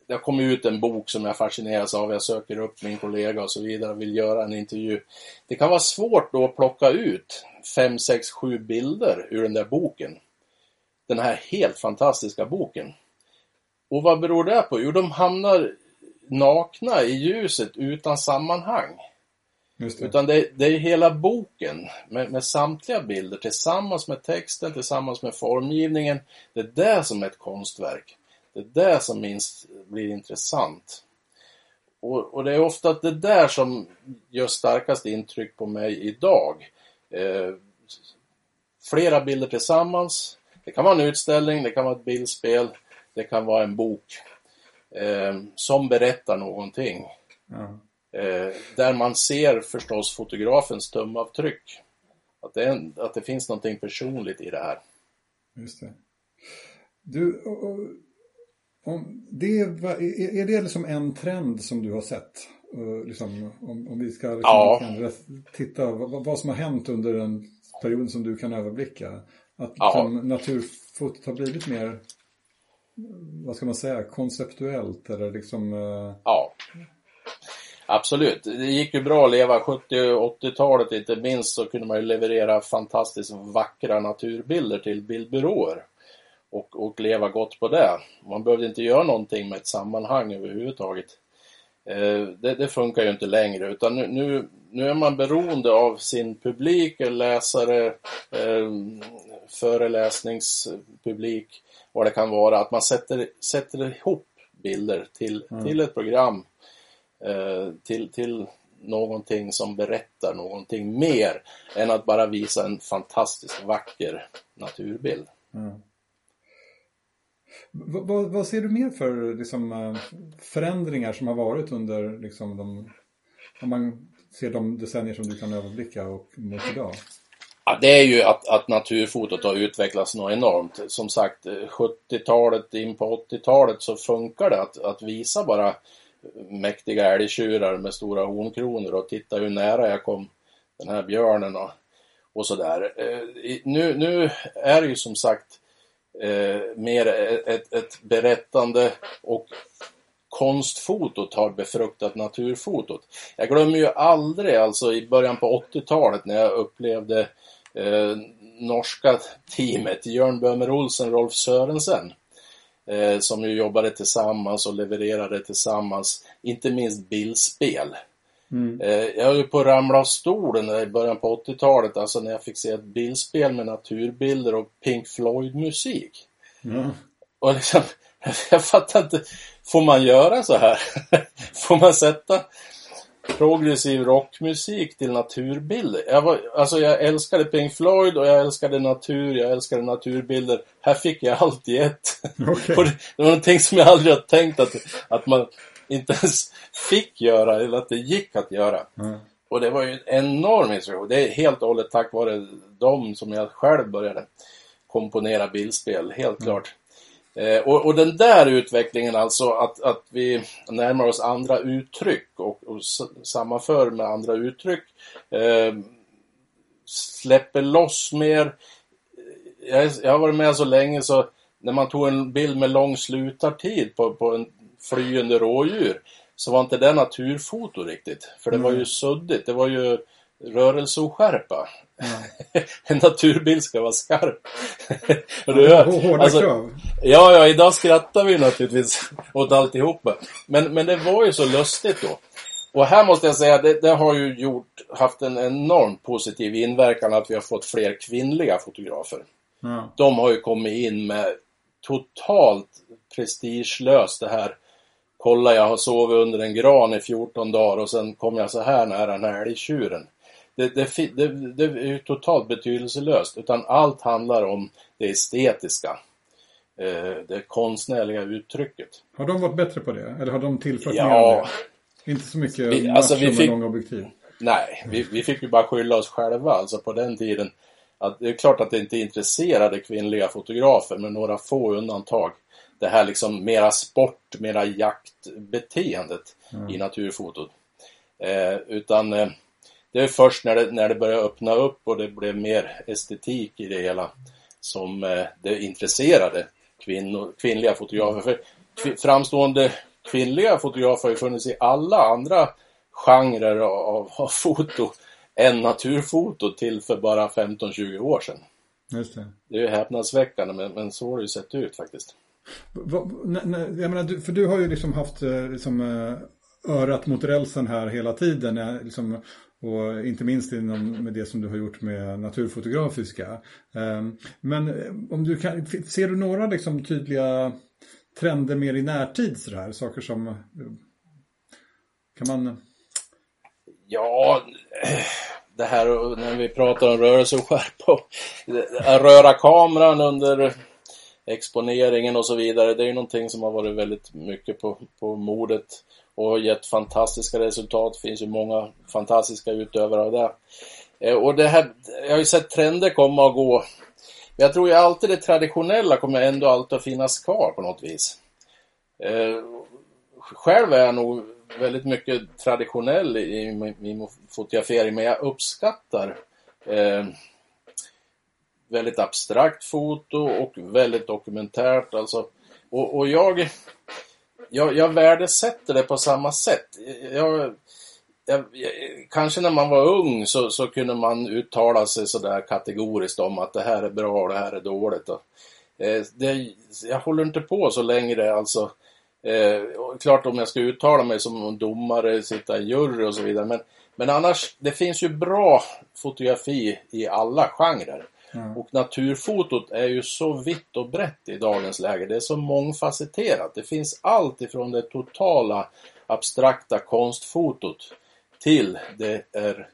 det har kommit ut en bok som jag fascineras av. Jag söker upp min kollega och så vidare och vill göra en intervju. Det kan vara svårt då att plocka ut fem, sex, sju bilder ur den där boken. Den här helt fantastiska boken. Och vad beror det på? Jo, de hamnar nakna i ljuset utan sammanhang. Det. Utan det, det, är hela boken med, med, samtliga bilder tillsammans med texten, tillsammans med formgivningen. Det är det som är ett konstverk. Det är det som minst blir intressant. Och, och, det är ofta det där som gör starkast intryck på mig idag. Eh, flera bilder tillsammans. Det kan vara en utställning, det kan vara ett bildspel, det kan vara en bok eh, som berättar någonting. Ja. Eh, där man ser förstås fotografens tumavtryck. Att det, en, att det finns någonting personligt i det här. Just det. Du, om det, är det liksom en trend som du har sett? Liksom, om, om vi ska liksom, ja. titta vad, vad som har hänt under den period som du kan överblicka. Att ja. liksom, naturfotot har blivit mer, vad ska man säga, konceptuellt eller liksom... Uh... Ja. Absolut. Det gick ju bra att leva 70 och 80-talet inte minst så kunde man ju leverera fantastiskt vackra naturbilder till bildbyråer. Och, och leva gott på det. Man behövde inte göra någonting med ett sammanhang överhuvudtaget. Eh, det, det, funkar ju inte längre utan nu, nu, nu, är man beroende av sin publik, läsare, eh, föreläsningspublik, vad det kan vara. Att man sätter, sätter ihop bilder till, mm. till ett program Eh, till, till någonting som berättar någonting mer än att bara visa en fantastiskt vacker naturbild. Mm. Vad, vad, ser du mer för liksom, eh, förändringar som har varit under liksom, de, om man ser de decennier som du kan överblicka och mot idag? Ja, det är ju att, att naturfotot har utvecklats något enormt. Som sagt, 70-talet in på 80-talet så funkar det att, att visa bara mäktiga älgtjurar med stora hornkronor och titta hur nära jag kom den här björnen och, och sådär. Eh, nu, nu är det ju som sagt eh, mer ett, ett berättande och konstfotot har befruktat naturfotot. Jag glömmer ju aldrig alltså i början på 80-talet när jag upplevde eh, norska teamet Jörn Böhmer Olsen, Rolf Sörensen eh, som ju jobbade tillsammans och levererade tillsammans, inte minst bildspel. Mm. Eh, jag höll ju på att ramla av stolen i början på 80-talet, alltså när jag fick se ett bildspel med naturbilder och Pink Floyd-musik. Mm. Och liksom, jag fattar inte, får man göra så här? får man sätta progressiv rockmusik till naturbilder. Jag, var, alltså jag älskade Pink Floyd och jag älskade natur, jag älskade naturbilder. Här fick jag allt i ett. Okay. det, det, var någonting som jag aldrig har tänkt att, att man ens fick göra eller att det gick att göra. Mm. Och det var ju en enorm inspiration. Det är helt och hållet tack vare dem som jag själv började komponera bildspel, helt mm. klart. Eh, och, och, den där utvecklingen alltså att, att vi närmar oss andra uttryck och, och sammanför med andra uttryck. Eh, släpper loss mer. Jag, jag, har varit med så länge så när man tog en bild med lång slutartid på, på en flyende rådjur så var inte det naturfoto riktigt. För det mm. var ju suddigt. Det var ju rörelseoskärpa. Mm. en naturbild ska vara skarp. och du hör, Hårda alltså, krav. Ja, ja, idag skrattar vi naturligtvis åt alltihopa. Men, men det var ju så lustigt då. Och här måste jag säga, det, det har ju gjort, haft en enormt positiv inverkan att vi har fått fler kvinnliga fotografer. Mm. De har ju kommit in med totalt prestigelöst det här Kolla jag har sovit under en gran i 14 dagar och sen kom jag så här nära här älgtjuren det, det, det, det är ju totalt betydelselöst. Utan allt handlar om det estetiska. Eh, det konstnärliga uttrycket. Har de varit bättre på det? Eller har de tillfört ja. mer det? Inte så mycket vi, alltså, vi fick, långa objektiv? Nej, vi, vi fick ju bara skylla oss själva. Alltså på den tiden. Att det är klart att det inte intresserade kvinnliga fotografer, med några få undantag. Det här liksom mera sport, mera jaktbeteendet mm. i naturfotot. Eh, utan eh, det är först när det, när det började öppna upp och det blev mer estetik i det hela som eh, det intresserade kvinnor, kvinnliga fotografer. För kv, framstående kvinnliga fotografer har ju funnits i alla andra genrer av, av foto än naturfoto till för bara 15-20 år sedan. Just det. det är ju häpnadsväckande men, men så har det ju sett ut faktiskt. Jag menar, för du har ju liksom haft eh, liksom, eh, örat mot rälsen här hela tiden. Eh, liksom, och inte minst inom med det som du har gjort med naturfotografiska. Ehm, men om du kan, ser du några liksom tydliga trender mer i närtid sådär? Saker som... Kan man... Ja, det här när vi pratar om rörelse och skärpa. Röra kameran under exponeringen och så vidare. Det är ju någonting som har varit väldigt mycket på, på modet och gett fantastiska resultat. Det finns ju många fantastiska utövare av det. Eh, och det här, jag har ju sett trender komma och gå. Jag tror ju alltid det traditionella kommer ändå alltid att finnas kvar på något vis. Eh, själv är jag nog väldigt mycket traditionell i min fotografering, men jag uppskattar eh, väldigt abstrakt foto och väldigt dokumentärt. Alltså, och, och jag, jag, jag värdesätter det på samma sätt. Jag, jag, kanske när man var ung så, så kunde man uttala sig sådär kategoriskt om att det här är bra och det här är dåligt. Och, eh, det, jag håller inte på så längre alltså. Eh, klart om jag ska uttala mig som domare, sitta i jury och så vidare. Men, men annars, det finns ju bra fotografi i alla genrer. Mm. Och naturfotot är ju så vitt och brett i dagens läge. Det är så mångfacetterat. Det finns allt ifrån det totala abstrakta konstfotot till det är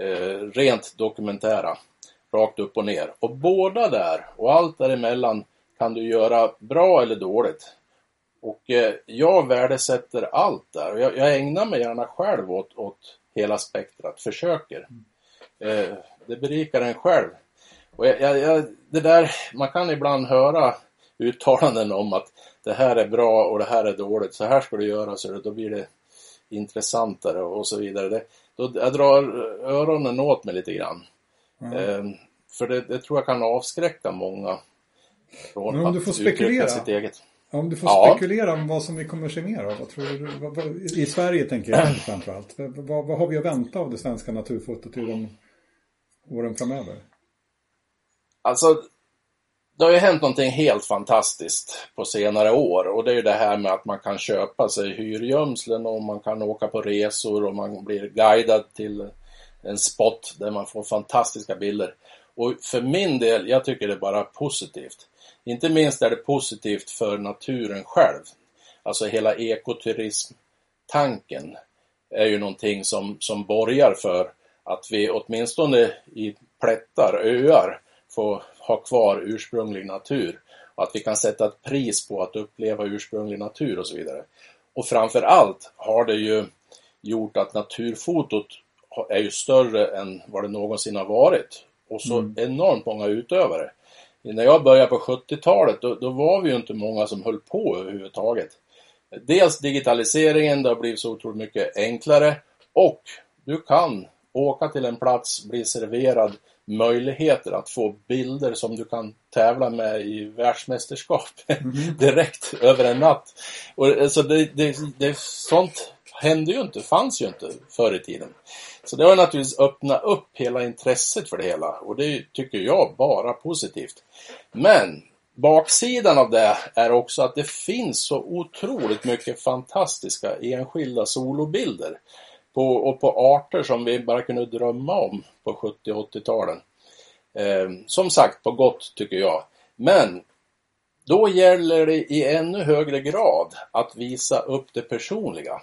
eh, rent dokumentära. Rakt upp och ner. Och båda där och allt däremellan kan du göra bra eller dåligt. Och eh, jag värdesätter allt där. Jag, jag ägnar mig gärna själv åt, åt hela spektrat. Försöker. Eh, det berikar en själv. Och jag, jag, jag, det där, man kan ibland höra uttalanden om att det här är bra och det här är dåligt. Så här ska du göra så då blir det intressantare och så vidare. Det, då, jag drar öronen åt mig lite grann. Mm. Eh, för det, det, tror jag kan avskräcka många från Men om att du får spekulera, sitt eget. Om du får ja. spekulera om vad som vi kommer se mer av, vad tror du? Vad, vad, I Sverige tänker jag framförallt. Vad, vad har vi att vänta av det svenska naturfotot i de åren framöver? Alltså, det har ju hänt någonting helt fantastiskt på senare år och det är ju det här med att man kan köpa sig hyrgömslen och man kan åka på resor och man blir guidad till en spot där man får fantastiska bilder. Och för min del, jag tycker det är bara positivt. Inte minst är det positivt för naturen själv. Alltså hela ekoturismtanken är ju någonting som, som borgar för att vi åtminstone i plättar, öar, får ha kvar ursprunglig natur. Och att vi kan sätta ett pris på att uppleva ursprunglig natur och så vidare. Och framför allt har det ju gjort att naturfotot är ju större än vad det någonsin har varit. Och så mm. enormt många utövare. När jag började på 70-talet då, då, var vi ju inte många som höll på överhuvudtaget. Dels digitaliseringen, det har blivit så otroligt mycket enklare och du kan åka till en plats, bli serverad möjligheter att få bilder som du kan tävla med i världsmästerskap mm. direkt över en natt. Och, alltså det, det, det, sånt hände ju inte, fanns ju inte förr i tiden. Så det har naturligtvis öppnat upp hela intresset för det hela och det tycker jag bara positivt. Men baksidan av det är också att det finns så otroligt mycket fantastiska enskilda solobilder på, och på arter som vi bara kunde drömma om på 70 80-talen. Eh, som sagt, på gott tycker jag. Men då gäller det i ännu högre grad att visa upp det personliga.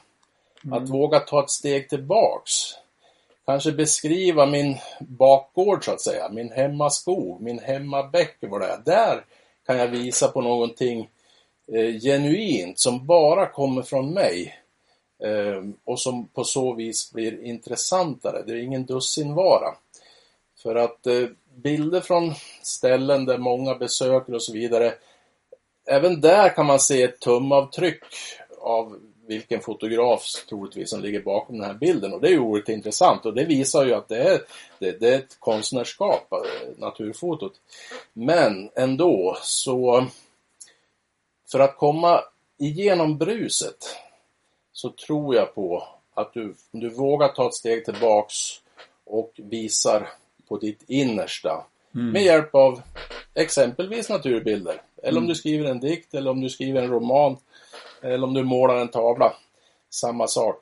Mm. Att våga ta ett steg tillbaks. Kanske beskriva min bakgård så att säga, min hemmaskog, min hemmabäck vad det är. Där kan jag visa på någonting eh, genuint som bara kommer från mig. Ehm, och som på så vis blir intressantare. Det är ingen dussinvara. För att eh, bilder från ställen där många besöker och så vidare. Även där kan man se ett tumavtryck av vilken fotograf troligtvis som ligger bakom den här bilden. Och det är ju oerhört intressant och det visar ju att det är, det, det är ett konstnärskap, eh, naturfotot. Men ändå så för att komma igenom bruset så tror jag på att du, du vågar ta ett steg tillbaks och visar på ditt innersta mm. med hjälp av exempelvis naturbilder. Eller mm. om du skriver en dikt eller om du skriver en roman eller om du målar en tavla. Samma sak.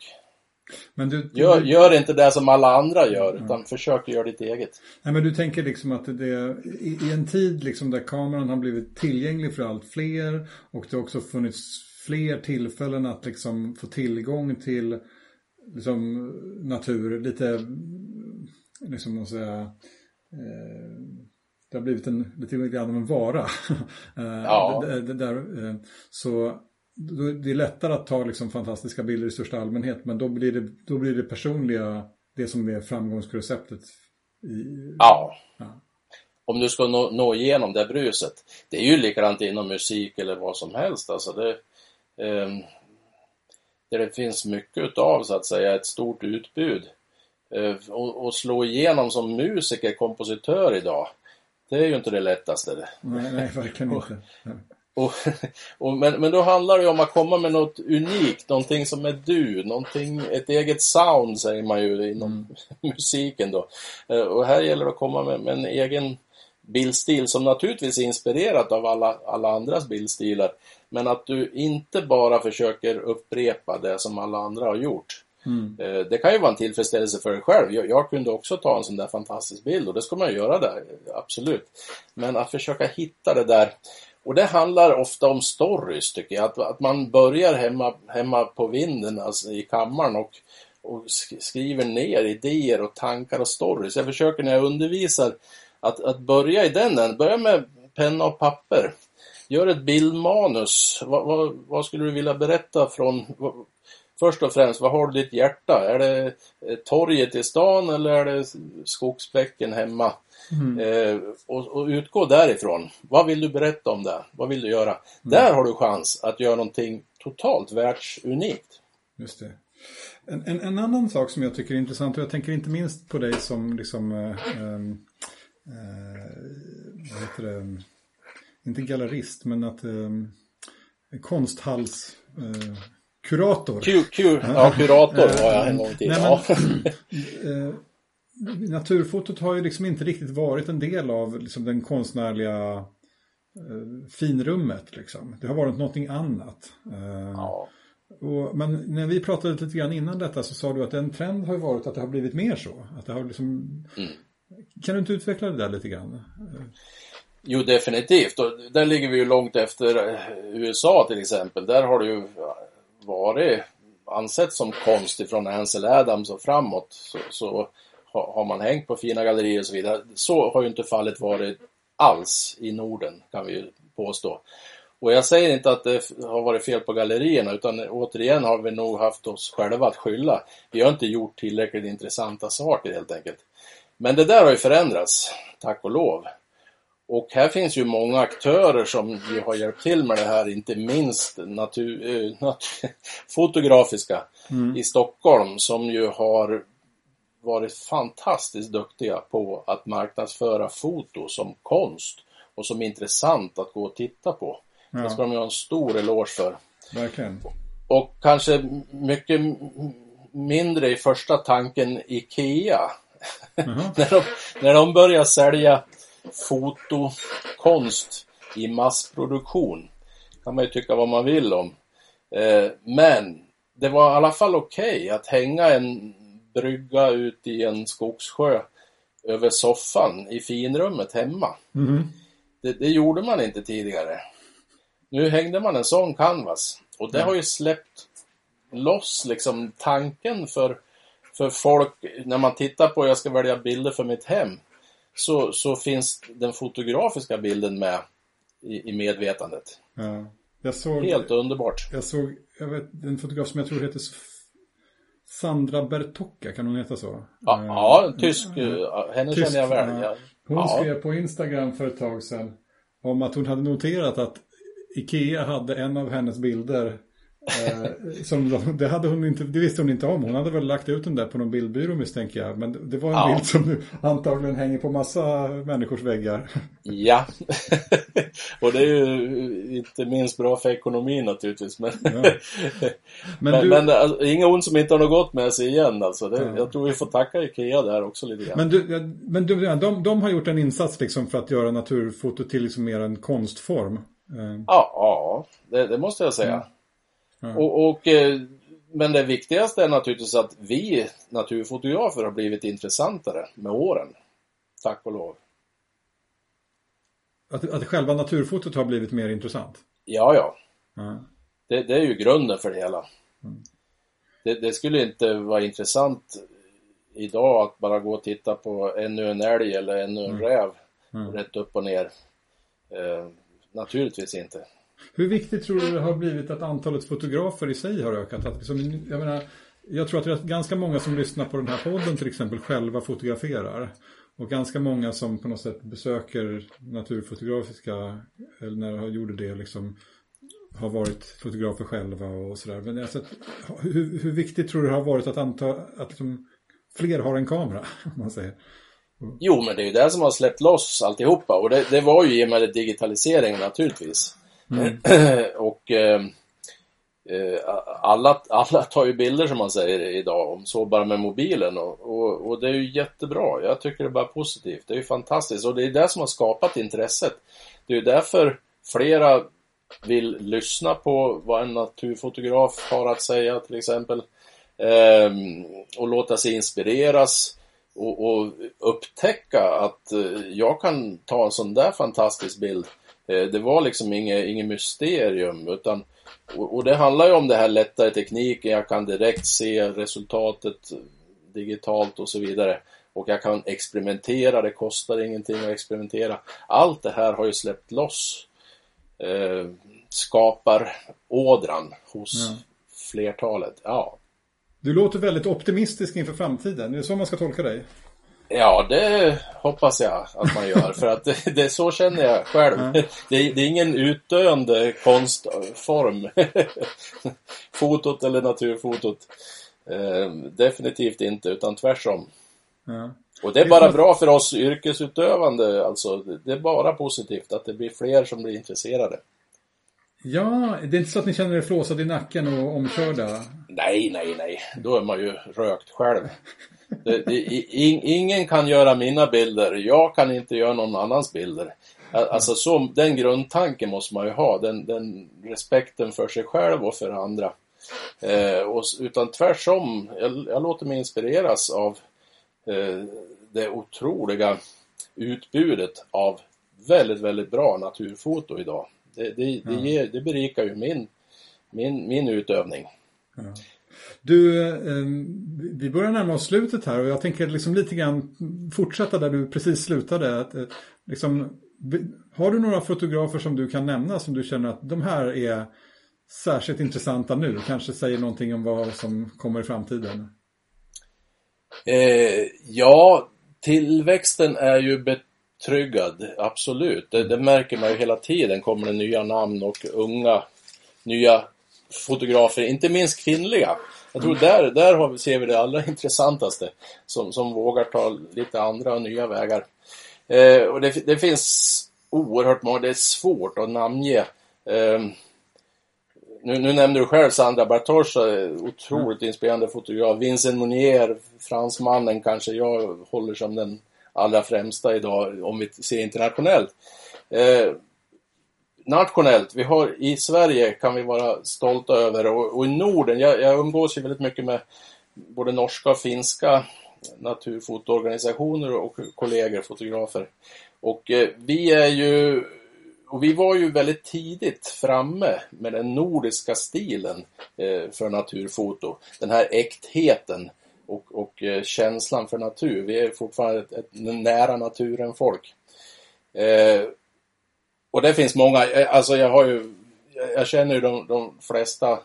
Men du, gör, gör, inte det som alla andra gör, mm. utan försök göra ditt eget. Nej, men du tänker liksom att det i, i en tid liksom där kameran har blivit tillgänglig för allt fler och det har också funnits fler tillfällen att liksom få tillgång till liksom, natur. Lite, liksom man säga, eh, det har blivit en, lite grann av en vara. Eh, ja. där, där, eh, så det är lättare att ta liksom fantastiska bilder i största allmänhet men då blir det, då blir det personliga det som är framgångsreceptet. I, ja. ja. Om du ska nå, nå igenom det bruset. Det är ju likadant inom musik eller vad som helst. Alltså det, eh, där det finns mycket utav så att säga ett stort utbud. Eh, och, och, slå igenom som musiker, kompositör idag. Det är ju inte det lättaste. Nej, nej verkligen inte. Och, och, men, men då handlar det ju om att komma med något unikt, någonting som är du, någonting, ett eget sound säger man ju inom mm. musiken då. Eh, och här gäller det att komma med, med en egen bildstil som naturligtvis är inspirerat av alla, alla andras bildstilar. Men att du inte bara försöker upprepa det som alla andra har gjort. Mm. Eh, det kan ju vara en tillfredsställelse för dig själv. Jag, jag, kunde också ta en sån där fantastisk bild och det ska man göra där, absolut. Men att försöka hitta det där och det handlar ofta om stories tycker jag. Att, att man börjar hemma, hemma på vinden, alltså i kammaren och, och skriver ner idéer och tankar och stories. Jag försöker när jag undervisar att, att börja i den änden. Börja med penna och papper. Gör ett bildmanus. Vad, vad, vad skulle du vilja berätta från... Först och främst, vad har du ditt hjärta? Är det torget i stan eller är det skogsbäcken hemma? Mm. Eh, och, och, utgå därifrån. Vad vill du berätta om det? Vad vill du göra? Mm. Där har du chans att göra någonting totalt världsunikt. Just det. En, en, en, annan sak som jag tycker är intressant och jag tänker inte minst på dig som liksom eh, eh, vad heter det? Inte gallerist men att eh, konsthals eh, kurator. Q, Q, ja, kurator var jag en gång till. Nej, men, eh, naturfotot har ju liksom inte riktigt varit en del av liksom den konstnärliga eh, finrummet. Liksom. Det har varit någonting annat. Eh, ja. Och, men när vi pratade lite grann innan detta så sa du att en trend har varit att det har blivit mer så. Att det har liksom... Mm. Kan du inte utveckla det där lite grann? Jo, definitivt. Och där ligger vi ju långt efter eh, USA till exempel. Där har det ju varit ansett som konst ifrån Ansel Adams och framåt. Så, så har man hängt på fina gallerier och så vidare. Så har ju inte fallet varit alls i Norden kan vi ju påstå. Och jag säger inte att det har varit fel på gallerierna utan återigen har vi nog haft oss själva att skylla. Vi har inte gjort tillräckligt intressanta saker helt enkelt. Men det där har ju förändrats, tack och lov. Och här finns ju många aktörer som ju har hjälpt till med det här, inte minst natur, äh, natur fotografiska mm. i Stockholm som ju har varit fantastiskt duktiga på att marknadsföra foto som konst och som intressant att gå och titta på. Ja. Det ska de ha en stor eloge för. Verkligen. Och kanske mycket mindre i första tanken IKEA. Mm -hmm. när, de, när de börjar sälja fotokonst i massproduktion kan man ju tycka vad man vill om. Eh, men det var i alla fall okej okay att hänga en brygga ut i en skogssjö över soffan i finrummet hemma. Mm. Det, det, gjorde man inte tidigare. Nu hängde man en sån canvas och det mm. har ju släppt loss liksom tanken för, för folk när man tittar på, jag ska välja bilder för mitt hem, så, så finns den fotografiska bilden med i, i medvetandet. Ja. Såg, Helt underbart. Jag såg jag vet, en fotograf som jag tror heter Sandra Bertocca, kan hon heta så? Ja, uh, ja tysk, uh, henne tysk, känner jag väl. Ja. Hon ja. skrev på Instagram för ett tag sedan om att hon hade noterat att Ikea hade en av hennes bilder Eh, som det, hade hon inte, det visste hon inte om. Hon hade väl lagt ut den där på någon bildbyrå misstänker jag. Men det var en ja. bild som nu antagligen hänger på massa människors väggar. Ja, och det är ju inte minst bra för ekonomin naturligtvis. Men, ja. men, men, du... men alltså, inga ont som inte har något gott med sig igen alltså. Det, ja. Jag tror vi får tacka Ikea där också lite grann. Men, du, men du, de, de har gjort en insats liksom för att göra naturfoto till liksom mer en konstform. Eh. Ja, ja det, det måste jag säga. Mm. Och, och, eh, men det viktigaste är naturligtvis att vi naturfotografer har blivit intressantare med åren. Tack och lov. Att, att själva naturfotot har blivit mer intressant? Ja, ja. Mm. Det, det, är ju grunden för det hela. Mm. Det, det, skulle inte vara intressant idag att bara gå och titta på ännu en älg eller ännu en mm. räv mm. rätt upp och ner. Eh, naturligtvis inte. Hur viktigt tror du det har blivit att antalet fotografer i sig har ökat? Att liksom, jag, menar, jag tror att det är ganska många som lyssnar på den här podden till exempel själva fotograferar. Och ganska många som på något sätt besöker naturfotografiska, eller när de gjorde det liksom, har varit fotografer själva och sådär. Men alltså, hur, hur viktigt tror du det har varit att anta att liksom, fler har en kamera, om man säger? Jo, men det är ju det som har släppt loss alltihopa. Och det, det var ju i och med digitaliseringen naturligtvis. Mm. och ehm, eh, alla, alla tar ju bilder som man säger idag, om så bara med mobilen. Och, och, och, det är ju jättebra. Jag tycker det är bara positivt. Det är ju fantastiskt. Och det är det som har skapat intresset. Det är ju därför flera vill lyssna på vad en naturfotograf har att säga till exempel. Eh, och låta sig inspireras och, och, upptäcka att eh, jag kan ta en sån där fantastisk bild. Eh, det var liksom inget, inget mysterium utan och, och, det handlar ju om det här lättare tekniken, jag kan direkt se resultatet digitalt och så vidare. Och jag kan experimentera, det kostar ingenting att experimentera. Allt det här har ju släppt loss eh, skapar ådran hos ja. flertalet. Ja, du låter väldigt optimistisk inför framtiden. Är det så man ska tolka dig? Ja, det hoppas jag att man gör. för att det, det så känner jag själv. Mm. Det, det, är ingen utdöende konstform. Fotot eller naturfotot. Eh, definitivt inte, utan tvärtom. Mm. Och det är bara bra för oss yrkesutövande. Alltså, det är bara positivt att det blir fler som blir intresserade. Ja, det är inte så att ni känner er flåsade i nacken och omkörda? Nej, nej, nej. Då är man ju rökt själv. Det, det, in, ingen kan göra mina bilder. Jag kan inte göra någon annans bilder. Alltså så, den grundtanken måste man ju ha. Den, den respekten för sig själv och för andra. Eh, och, utan tvärtom, jag, jag låter mig inspireras av eh, det otroliga utbudet av väldigt, väldigt bra naturfoto idag. Det, det, det, ger, det berikar ju min, min, min utövning. Ja. Du, eh, vi börjar närma oss slutet här och jag tänker liksom lite grann fortsätta där du precis slutade. Att, eh, liksom, har du några fotografer som du kan nämna som du känner att de här är särskilt intressanta nu? Kanske säger någonting om vad som kommer i framtiden? Eh, ja, tillväxten är ju betryggad, absolut. Det, det, märker man ju hela tiden. kommer det nya namn och unga, nya fotografer, inte minst kvinnliga. Jag tror där, där har vi, ser vi det allra intressantaste. Som, som vågar ta lite andra och nya vägar. Eh, och det, det, finns oerhört många, det är svårt att namnge. Eh, nu, nu nämnde du själv Sandra Bartosz, otroligt mm. inspirerande fotograf. Vincent Monier, fransmannen kanske jag håller som den allra främsta idag om vi ser internationellt. Eh, nationellt, vi har i Sverige kan vi vara stolta över och, och i Norden, jag, jag umgås ju väldigt mycket med både norska och finska naturfotoorganisationer och kollegor, fotografer. Och eh, vi är ju och vi var ju väldigt tidigt framme med den nordiska stilen eh, för naturfoto. Den här äktheten och, och eh, känslan för natur. Vi är fortfarande ett, ett nära naturen folk. Eh, och det finns många, eh, alltså jag har ju, jag känner ju de, de flesta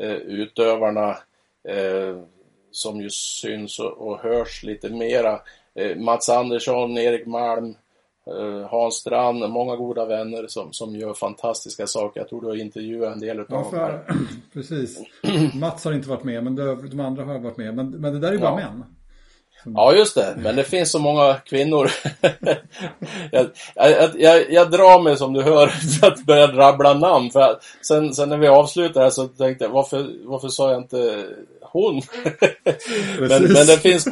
eh, utövarna eh, som ju syns och, och hörs lite mera. Eh, Mats Andersson, Erik Malm, eh, Hans Strand, många goda vänner som, som gör fantastiska saker. Jag tror du har intervjuat en del utav ja, dem. Precis. Mats har inte varit med, men de, de andra har varit med. Men, men det där är ju bara ja. män. Ja, just det. Men det finns så många kvinnor. jag, jag, jag, jag, drar mig som du hör för att börja rabbla namn. För sen, sen när vi avslutade så tänkte jag, varför, varför sa jag inte hon? men, men det finns...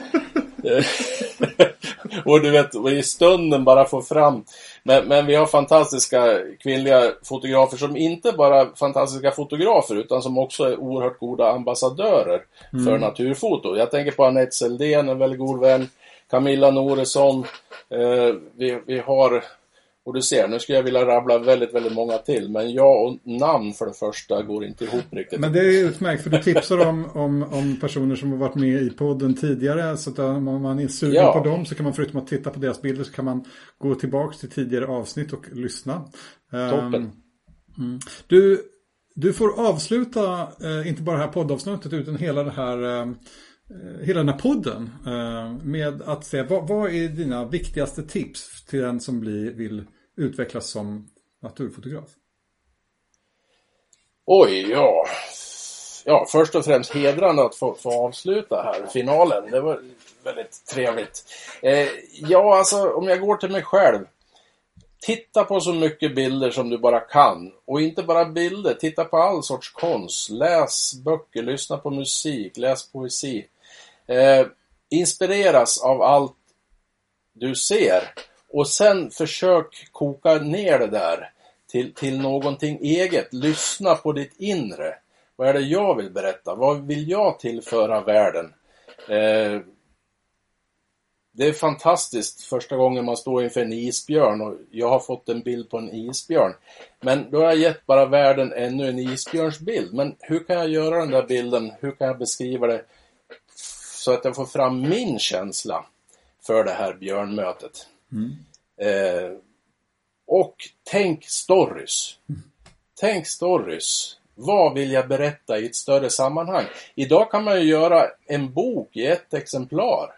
och du vet, i stunden bara få fram. Men, men vi har fantastiska kvinnliga fotografer som inte bara är fantastiska fotografer utan som också är oerhört goda ambassadörer mm. för naturfoto. Jag tänker på Anette Seldén, en väldigt god vän. Camilla Noresson. Eh, vi, vi har och du ser, nu skulle jag vilja rabbla väldigt, väldigt många till. Men jag och namn för det första går inte ihop riktigt. Men det är utmärkt för du tipsar om, om, om personer som har varit med i podden tidigare. Så att om man är sugen ja. på dem så kan man förutom att titta på deras bilder så kan man gå tillbaka till tidigare avsnitt och lyssna. Toppen. Um, Mm. Du, du får avsluta, eh, inte bara det här poddavsnittet, utan hela det här eh, Eh, hela den här podden eh, med att säga vad, vad, är dina viktigaste tips till den som blir, vill utvecklas som naturfotograf? Oj, ja. Ja, först och främst hedrande att få, få avsluta här, finalen. Det var väldigt trevligt. Eh, ja, alltså om jag går till mig själv. Titta på så mycket bilder som du bara kan. Och inte bara bilder, titta på all sorts konst. Läs böcker, lyssna på musik, läs poesi. Eh, inspireras av allt du ser. Och sen försök koka ner det där till, till någonting eget. Lyssna på ditt inre. Vad är det jag vill berätta? Vad vill jag tillföra världen? Eh, det är fantastiskt första gången man står inför en isbjörn och jag har fått en bild på en isbjörn. Men då har jag gett bara världen ännu en isbjörnsbild. Men hur kan jag göra den där bilden? Hur kan jag beskriva det så att jag får fram min känsla för det här björnmötet? Mm. Eh, och tänk stories. Mm. Tänk stories. Vad vill jag berätta i ett större sammanhang? Idag kan man ju göra en bok i ett exemplar.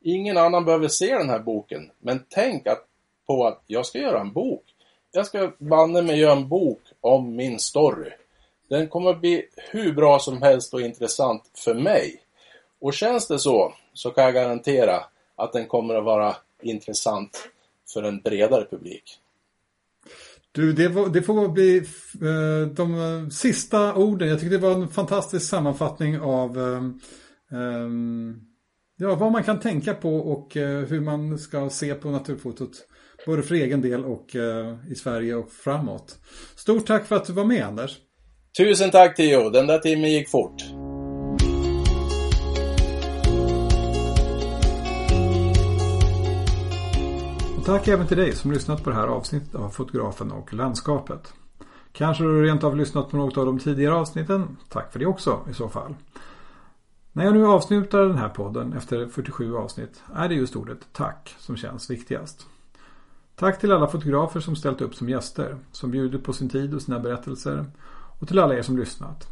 Ingen annan behöver se den här boken. Men tänk att, på att jag ska göra en bok. Jag ska banne mig göra en bok om min story. Den kommer bli hur bra som helst och intressant för mig. Och känns det så, så kan jag garantera att den kommer att vara intressant för en bredare publik. Du, det, var, det får bli uh, de sista orden. Jag tycker det var en fantastisk sammanfattning av um, um, ja, vad man kan tänka på och uh, hur man ska se på naturfotot. Både för egen del och uh, i Sverige och framåt. Stort tack för att du var med Anders. Tusen tack Theo, den där timmen gick fort. Tack även till dig som lyssnat på det här avsnittet av Fotografen och landskapet. Kanske du rent av lyssnat på något av de tidigare avsnitten? Tack för det också i så fall. När jag nu avslutar den här podden efter 47 avsnitt är det just ordet tack som känns viktigast. Tack till alla fotografer som ställt upp som gäster, som bjudit på sin tid och sina berättelser och till alla er som lyssnat.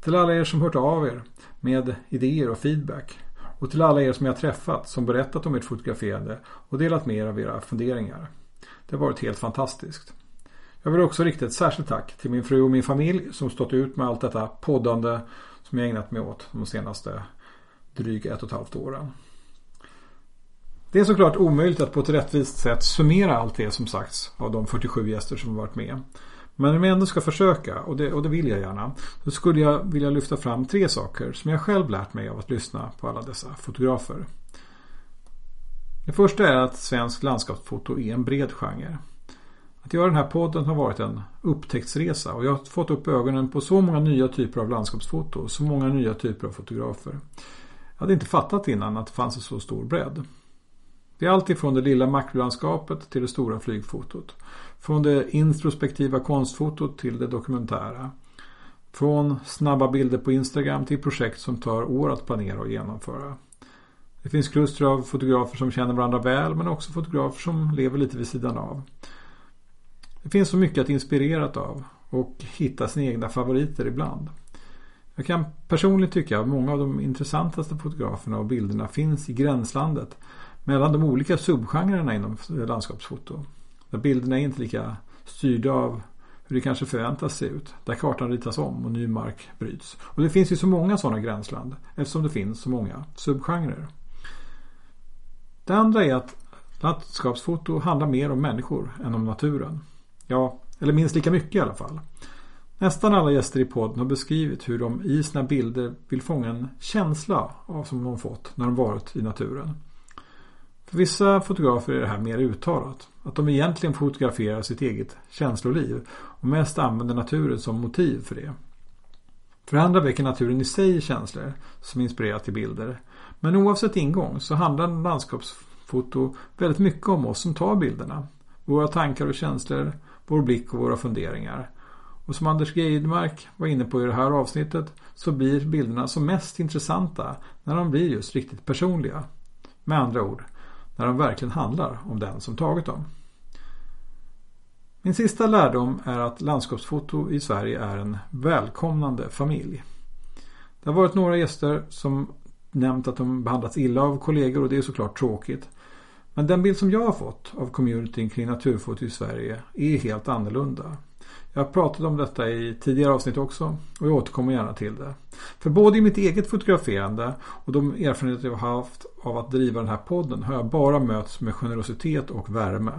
Till alla er som hört av er med idéer och feedback och till alla er som jag träffat som berättat om ert fotograferande och delat med er av era funderingar. Det har varit helt fantastiskt. Jag vill också rikta ett särskilt tack till min fru och min familj som stått ut med allt detta poddande som jag ägnat mig åt de senaste dryga ett och ett halvt åren. Det är såklart omöjligt att på ett rättvist sätt summera allt det som sagts av de 47 gäster som varit med. Men om jag ändå ska försöka, och det, och det vill jag gärna, så skulle jag vilja lyfta fram tre saker som jag själv lärt mig av att lyssna på alla dessa fotografer. Det första är att svensk landskapsfoto är en bred genre. Att göra den här podden har varit en upptäcktsresa och jag har fått upp ögonen på så många nya typer av landskapsfoto och så många nya typer av fotografer. Jag hade inte fattat innan att det fanns en så stor bredd. Det är alltifrån det lilla makrolandskapet till det stora flygfotot. Från det introspektiva konstfotot till det dokumentära. Från snabba bilder på Instagram till projekt som tar år att planera och genomföra. Det finns kluster av fotografer som känner varandra väl men också fotografer som lever lite vid sidan av. Det finns så mycket att inspireras av och hitta sina egna favoriter ibland. Jag kan personligen tycka att många av de intressantaste fotograferna och bilderna finns i gränslandet mellan de olika subgenrerna inom landskapsfoto. Där bilderna är inte lika styrda av hur det kanske förväntas se ut. Där kartan ritas om och ny mark bryts. Och det finns ju så många sådana gränsland eftersom det finns så många subgenrer. Det andra är att landskapsfoto handlar mer om människor än om naturen. Ja, eller minst lika mycket i alla fall. Nästan alla gäster i podden har beskrivit hur de i sina bilder vill fånga en känsla av som de fått när de varit i naturen. För vissa fotografer är det här mer uttalat. Att de egentligen fotograferar sitt eget känsloliv och mest använder naturen som motiv för det. För andra väcker naturen i sig känslor som inspirerar till bilder. Men oavsett ingång så handlar landskapsfoto väldigt mycket om oss som tar bilderna. Våra tankar och känslor, vår blick och våra funderingar. Och som Anders Geidmark var inne på i det här avsnittet så blir bilderna som mest intressanta när de blir just riktigt personliga. Med andra ord, när de verkligen handlar om den som tagit dem. Min sista lärdom är att landskapsfoto i Sverige är en välkomnande familj. Det har varit några gäster som nämnt att de behandlats illa av kollegor och det är såklart tråkigt. Men den bild som jag har fått av communityn kring naturfoto i Sverige är helt annorlunda. Jag har pratat om detta i tidigare avsnitt också och jag återkommer gärna till det. För både i mitt eget fotograferande och de erfarenheter jag har haft av att driva den här podden har jag bara mötts med generositet och värme.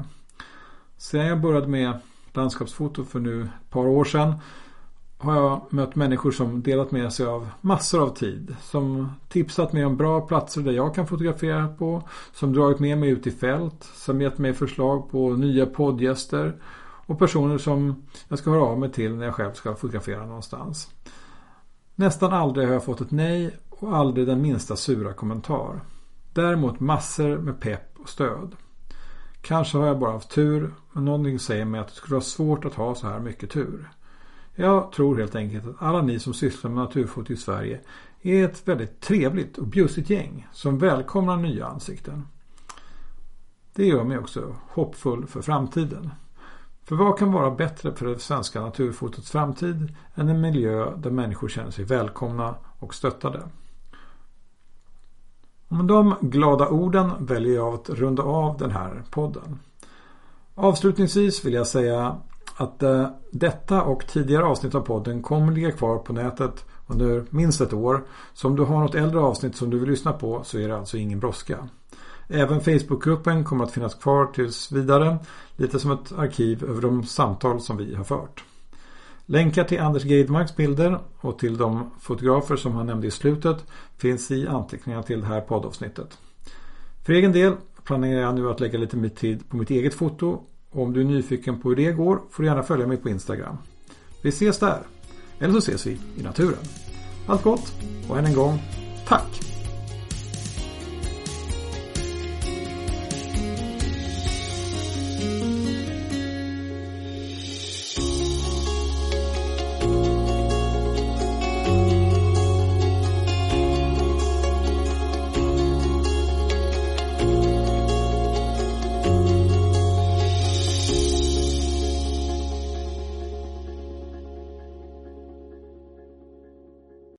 Sedan jag började med landskapsfoto för nu ett par år sedan har jag mött människor som delat med sig av massor av tid. Som tipsat mig om bra platser där jag kan fotografera på. Som dragit med mig ut i fält. Som gett mig förslag på nya poddgäster. Och personer som jag ska höra av mig till när jag själv ska fotografera någonstans. Nästan aldrig har jag fått ett nej och aldrig den minsta sura kommentar. Däremot massor med pepp och stöd. Kanske har jag bara haft tur, men någonting säger mig att det skulle vara svårt att ha så här mycket tur. Jag tror helt enkelt att alla ni som sysslar med naturfoto i Sverige är ett väldigt trevligt och bjussigt gäng som välkomnar nya ansikten. Det gör mig också hoppfull för framtiden. För vad kan vara bättre för det svenska naturfotots framtid än en miljö där människor känner sig välkomna och stöttade? Och med de glada orden väljer jag att runda av den här podden. Avslutningsvis vill jag säga att eh, detta och tidigare avsnitt av podden kommer ligga kvar på nätet under minst ett år. Så om du har något äldre avsnitt som du vill lyssna på så är det alltså ingen brådska. Även Facebookgruppen kommer att finnas kvar tills vidare. Lite som ett arkiv över de samtal som vi har fört. Länkar till Anders Geidmarks bilder och till de fotografer som han nämnde i slutet finns i anteckningarna till det här poddavsnittet. För egen del planerar jag nu att lägga lite mer tid på mitt eget foto och om du är nyfiken på hur det går får du gärna följa mig på Instagram. Vi ses där. Eller så ses vi i naturen. Allt gott och än en gång, tack!